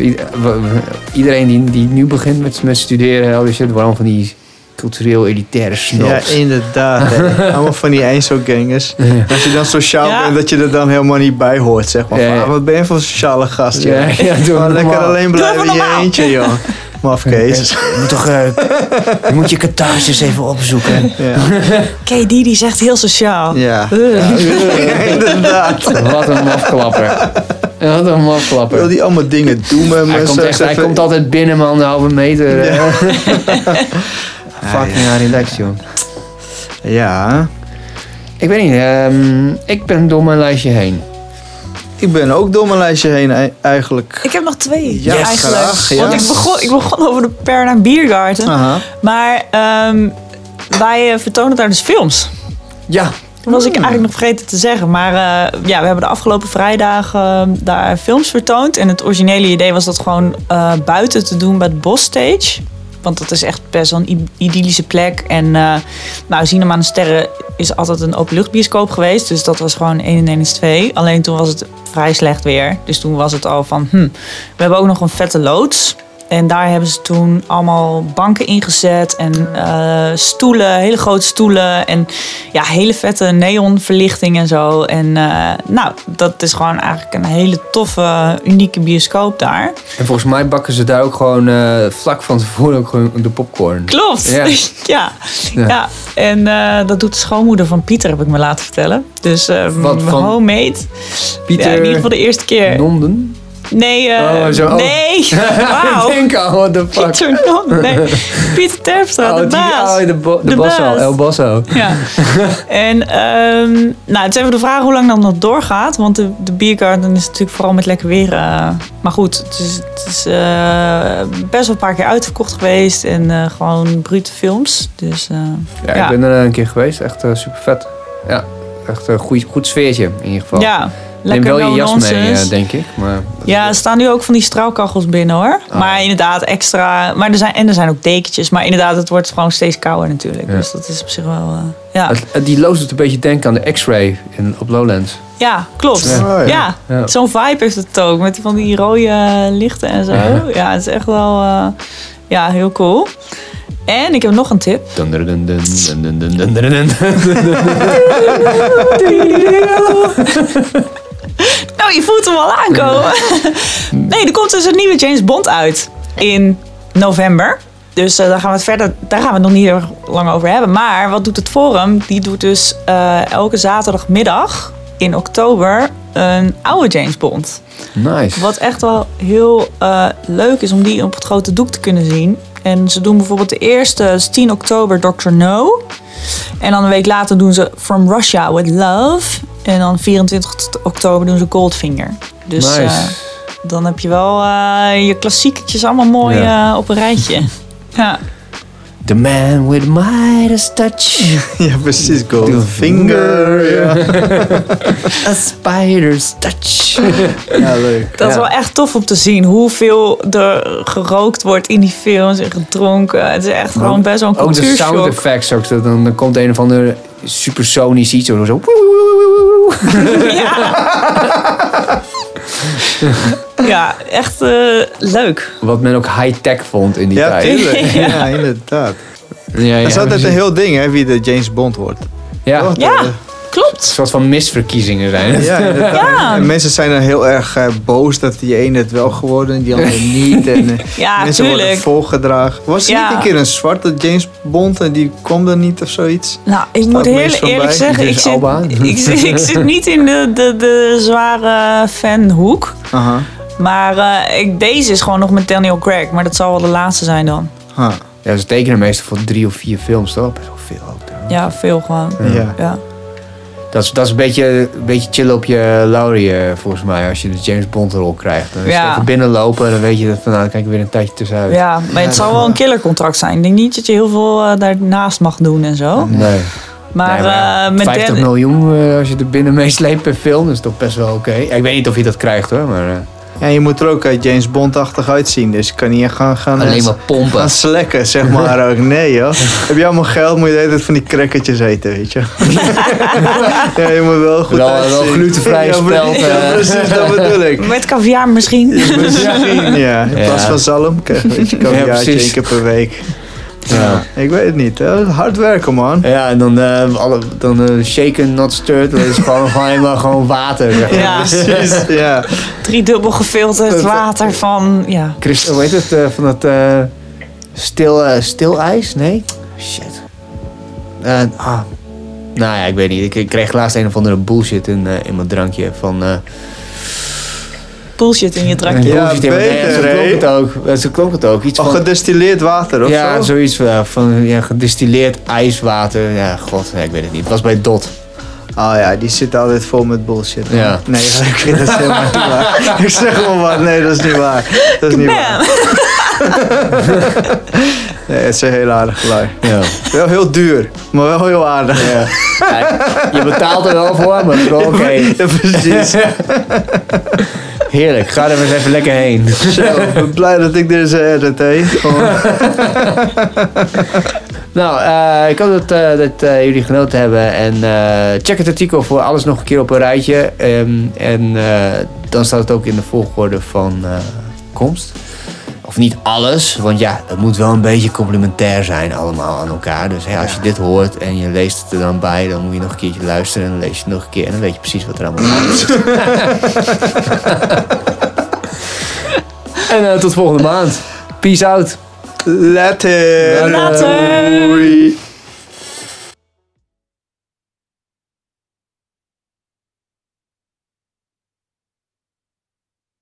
Speaker 1: iedereen die, die nu begint met, met studeren, al die shit, waarom van die cultureel elitaire
Speaker 3: Ja,
Speaker 1: snobs.
Speaker 3: inderdaad. hè. Allemaal van die Einzelgangers. Als je dan sociaal
Speaker 2: Ja.
Speaker 3: bent, dat je er dan helemaal niet bij hoort, zeg maar.
Speaker 1: Ja,
Speaker 3: Van,
Speaker 1: ja.
Speaker 3: ah, wat ben je voor een sociale gast, joh?
Speaker 1: Ja, ja, doe
Speaker 3: Gewoon lekker
Speaker 1: normaal.
Speaker 3: alleen blijven in je eentje, joh. Mafkees.
Speaker 1: Je moet toch eh, je moet je catharsis even opzoeken.
Speaker 3: Ja.
Speaker 2: KD die zegt heel sociaal.
Speaker 3: Ja.
Speaker 2: Ugh.
Speaker 3: inderdaad.
Speaker 1: Wat een mafklapper. Wat een mafklapper.
Speaker 3: Wil die allemaal dingen doen met
Speaker 1: Hij, komt, echt, hij komt altijd binnen, man, een halve meter.
Speaker 3: Ja.
Speaker 1: Fucking ja, relaxed, joh.
Speaker 3: Ja.
Speaker 1: Ik weet niet, ehm, ik ben door mijn lijstje heen.
Speaker 3: Ik ben ook door mijn lijstje heen e- eigenlijk.
Speaker 2: Ik heb nog twee
Speaker 3: Ja,
Speaker 2: eigenlijk.
Speaker 3: graag, ja.
Speaker 2: Want ik begon, ik begon over de Garden.
Speaker 3: Aha.
Speaker 2: Maar ehm, wij eh, vertonen daar dus films.
Speaker 1: Ja.
Speaker 2: Dat was ik eigenlijk nog vergeten te zeggen. Maar eh, ja, we hebben de afgelopen vrijdagen eh, daar films vertoond. En het originele idee was dat gewoon eh, buiten te doen bij het Bos Stage. Want dat is echt best wel een idyllische plek. En nou, Cinema aan de Sterren is altijd een openluchtbioscoop geweest. Dus dat was gewoon 1 en 1 is 2. Alleen toen was het vrij slecht weer. Dus toen was het al van... Hm, we hebben ook nog een vette loods. En daar hebben ze toen allemaal banken ingezet en eh, stoelen, hele grote stoelen en ja, hele vette neonverlichting en zo. En eh, nou, dat is gewoon eigenlijk een hele toffe, unieke bioscoop daar.
Speaker 1: En volgens mij bakken ze daar ook gewoon eh, vlak van tevoren ook gewoon de popcorn.
Speaker 2: Klopt.
Speaker 1: Ja.
Speaker 2: Ja, ja.
Speaker 1: Ja.
Speaker 2: En dat doet de schoonmoeder van Pieter, heb ik me laten vertellen. Dus
Speaker 1: Wat, van
Speaker 2: homemade.
Speaker 1: Pieter
Speaker 2: Ja, in ieder geval de eerste keer.
Speaker 1: Nonden?
Speaker 2: Nee, eh,
Speaker 1: Oh, zo. Oh.
Speaker 2: nee. Wauw.
Speaker 1: Ik denk al, what the fuck.
Speaker 2: Pieter. Nee. Pieter Terpstra,
Speaker 1: Oh,
Speaker 2: de
Speaker 1: die-
Speaker 2: baas.
Speaker 1: oh, de, bo- de,
Speaker 2: baas.
Speaker 1: El Bosso.
Speaker 2: Ja. en ehm, nou, het is even de vraag hoe lang dat nog doorgaat. Want de, de biergarden is natuurlijk vooral met lekker weer. eh, maar goed, het is, het is eh, best wel een paar keer uitverkocht geweest. En gewoon brute films. Dus
Speaker 1: Ja,
Speaker 2: Ja.
Speaker 1: ik ben er een keer geweest. Echt super vet. Ja, echt een goed, goed sfeertje in ieder geval.
Speaker 2: ja,
Speaker 1: Neem
Speaker 2: lekker
Speaker 1: wel je jas mee,
Speaker 2: nonsense.
Speaker 1: eh, denk ik. Maar
Speaker 2: Ja, er staan nu ook van die straalkachels binnen hoor.
Speaker 1: Ah.
Speaker 2: Maar inderdaad, extra. Maar er zijn, en er zijn ook dekentjes. Maar inderdaad, het wordt gewoon steeds kouder natuurlijk.
Speaker 1: Ja.
Speaker 2: Dus dat is op zich wel. eh, ja.
Speaker 1: het, het- die loos doet een beetje denken aan de X-Ray in- op Lowlands.
Speaker 2: ja, klopt.
Speaker 1: Ja.
Speaker 2: Ja,
Speaker 3: Oh, ja.
Speaker 1: Ja.
Speaker 2: zo'n vibe heeft het ook. Met van die rode lichten en zo.
Speaker 1: Ja.
Speaker 2: Ja, het is echt wel eh, ja, heel cool. En ik heb nog een tip. Nou, je voelt hem al aankomen. nee, er komt dus een nieuwe James Bond uit in november. Dus dan daar gaan we het verder, daar gaan we het nog niet heel lang over hebben. Maar wat doet het Forum? Die doet dus eh, elke zaterdagmiddag in oktober een oude James Bond.
Speaker 1: Nice.
Speaker 2: Wat echt wel heel eh, leuk is om die op het grote doek te kunnen zien. En ze doen bijvoorbeeld de eerste, 10 oktober, Dr. No. En dan een week later doen ze From Russia with Love. En dan 24 oktober doen ze Goldfinger. Dus
Speaker 1: nice.
Speaker 2: eh, dan heb je wel eh, je klassieketjes allemaal mooi
Speaker 1: Ja.
Speaker 2: eh, op een rijtje. ja.
Speaker 1: The man with Midas touch.
Speaker 3: Ja, precies. Goldfinger. Ja.
Speaker 1: A spider's touch.
Speaker 3: ja, leuk.
Speaker 2: Dat is
Speaker 1: Ja.
Speaker 2: wel echt tof om te zien. Hoeveel er gerookt wordt in die films en gedronken. Het is echt gewoon best wel een
Speaker 1: Ook de sound
Speaker 2: cultuurshock.
Speaker 1: effects. Ook, dan komt een of andere supersonisch iets. Zo, zo.
Speaker 2: Ja, echt eh, leuk.
Speaker 1: Wat men ook high-tech vond in die
Speaker 3: Ja,
Speaker 1: tijd.
Speaker 3: tuurlijk. Ja, inderdaad.
Speaker 1: Ja,
Speaker 3: Dat is
Speaker 1: ja,
Speaker 3: altijd een heel ding, hè, wie de James Bond wordt.
Speaker 1: Ja?
Speaker 2: Ja,
Speaker 3: Eh,
Speaker 1: een
Speaker 2: klopt.
Speaker 1: soort van misverkiezingen zijn het.
Speaker 3: Ja.
Speaker 2: Ja.
Speaker 3: En mensen zijn dan heel erg eh, boos dat die ene het wel geworden en die andere niet. En, eh,
Speaker 2: Ja,
Speaker 3: mensen worden
Speaker 2: tuurlijk.
Speaker 3: volgedragen. Was er
Speaker 2: Ja.
Speaker 3: niet een keer een zwarte James Bond en die kwam er niet of zoiets?
Speaker 2: Nou, ik moet heel eerlijk
Speaker 3: bij.
Speaker 2: zeggen, ik zit, ik, zit- ik zit niet in de, de, de zware fanhoek.
Speaker 3: Aha.
Speaker 2: Maar eh, ik, deze is gewoon nog met Daniel Craig. Maar dat zal wel de laatste zijn dan.
Speaker 3: Ha.
Speaker 1: Ja, ze tekenen meestal voor drie of vier films, toch? Best wel veel ook.
Speaker 2: Ja, veel gewoon.
Speaker 3: Ja.
Speaker 2: Ja.
Speaker 1: Dat is, dat is een beetje, een beetje chill op je laurie, eh, volgens mij, als je de James Bond rol krijgt. Dan is
Speaker 2: Ja.
Speaker 1: even binnenlopen en dan weet je dat van, nou, dan kijk ik weer een tijdje tussenuit.
Speaker 2: ja, maar het zal wel een killercontract zijn. Ik denk niet dat je heel veel eh, daarnaast mag doen en zo.
Speaker 1: Nee.
Speaker 2: Maar,
Speaker 1: Nee, maar
Speaker 2: eh, met
Speaker 1: 50
Speaker 2: Dan-
Speaker 1: miljoen eh, als je er binnen meesleept per film, is toch best wel oké. Ja, ik weet niet of je dat krijgt hoor, maar eh,
Speaker 3: Ja, je moet er ook eh, James Bond-achtig uitzien. Dus je kan niet echt gaan, gaan,
Speaker 1: alleen maar pompen.
Speaker 3: gaan slekken, zeg maar ook. Nee, joh. Heb je allemaal geld, moet je de hele tijd van die crackertjes eten, weet je. ja, je moet wel goed
Speaker 1: Wel- wel
Speaker 3: uitzien.
Speaker 1: glutenvrije
Speaker 3: ja, pre-
Speaker 1: speld,
Speaker 3: Ja,
Speaker 1: eh.
Speaker 3: precies, dat bedoel ik.
Speaker 2: Met caviar misschien.
Speaker 3: Misschien, ja. In plaats
Speaker 1: Ja.
Speaker 3: van zalm krijg je
Speaker 1: precies.
Speaker 3: één keer per week.
Speaker 1: Ja.
Speaker 3: Ik weet het niet. hè. Hard werken, man.
Speaker 1: Ja, en dan, eh, alle, dan eh, shaken, not stirred. Dat is gewoon, gewoon helemaal gewoon water. Zeg maar.
Speaker 2: Ja.
Speaker 3: Precies, ja.
Speaker 2: Driedubbel gefilterd water van... Ja.
Speaker 1: Christ, hoe heet het? eh, van dat eh stil, eh, stil ijs? Nee? Shit. Ah. Nou ja, ik weet niet. Ik, ik kreeg laatst een of andere bullshit in, eh, in mijn drankje. Van, eh
Speaker 2: Bullshit in je drankje.
Speaker 3: Ja,
Speaker 1: bullshit in mijn- nee,
Speaker 3: beter,
Speaker 1: Zo klonk het ook. Zo klonk het ook. Iets
Speaker 3: Al
Speaker 1: van,
Speaker 3: gedestilleerd water, of
Speaker 1: ja,
Speaker 3: zo?
Speaker 1: zoiets van, van ja, gedistilleerd ijswater. Ja, god, ja, ik weet het niet. Het was bij Dot.
Speaker 3: Oh ja, die zit altijd vol met bullshit. man.
Speaker 1: Ja.
Speaker 3: Nee, oké, dat is helemaal niet waar. Ik zeg gewoon wat. Nee, dat is niet waar. Dat is niet waar. Nee, het is een heel aardig lui.
Speaker 1: Ja.
Speaker 3: Wel heel duur, maar wel heel aardig.
Speaker 1: Ja. Kijk, je betaalt er wel voor, maar het is wel oké.
Speaker 3: Ja, precies.
Speaker 1: Heerlijk, ga er eens even lekker heen.
Speaker 3: Zo, ik ben blij dat ik er dat, hé. Gewoon.
Speaker 1: Nou, eh, ik hoop dat, eh, dat eh, jullie genoten hebben. En check het artikel voor alles nog een keer op een rijtje. Ehm, en dan staat het ook in de volgorde van komst. Of niet alles, want ja, het moet wel een beetje complementair zijn allemaal aan elkaar. Dus hè, als je dit hoort en je leest het er dan bij, dan moet je nog een keertje luisteren. En dan lees je het nog een keer en dan weet je precies wat er allemaal is. en eh, tot volgende maand. Peace out.
Speaker 3: Later.
Speaker 2: Later.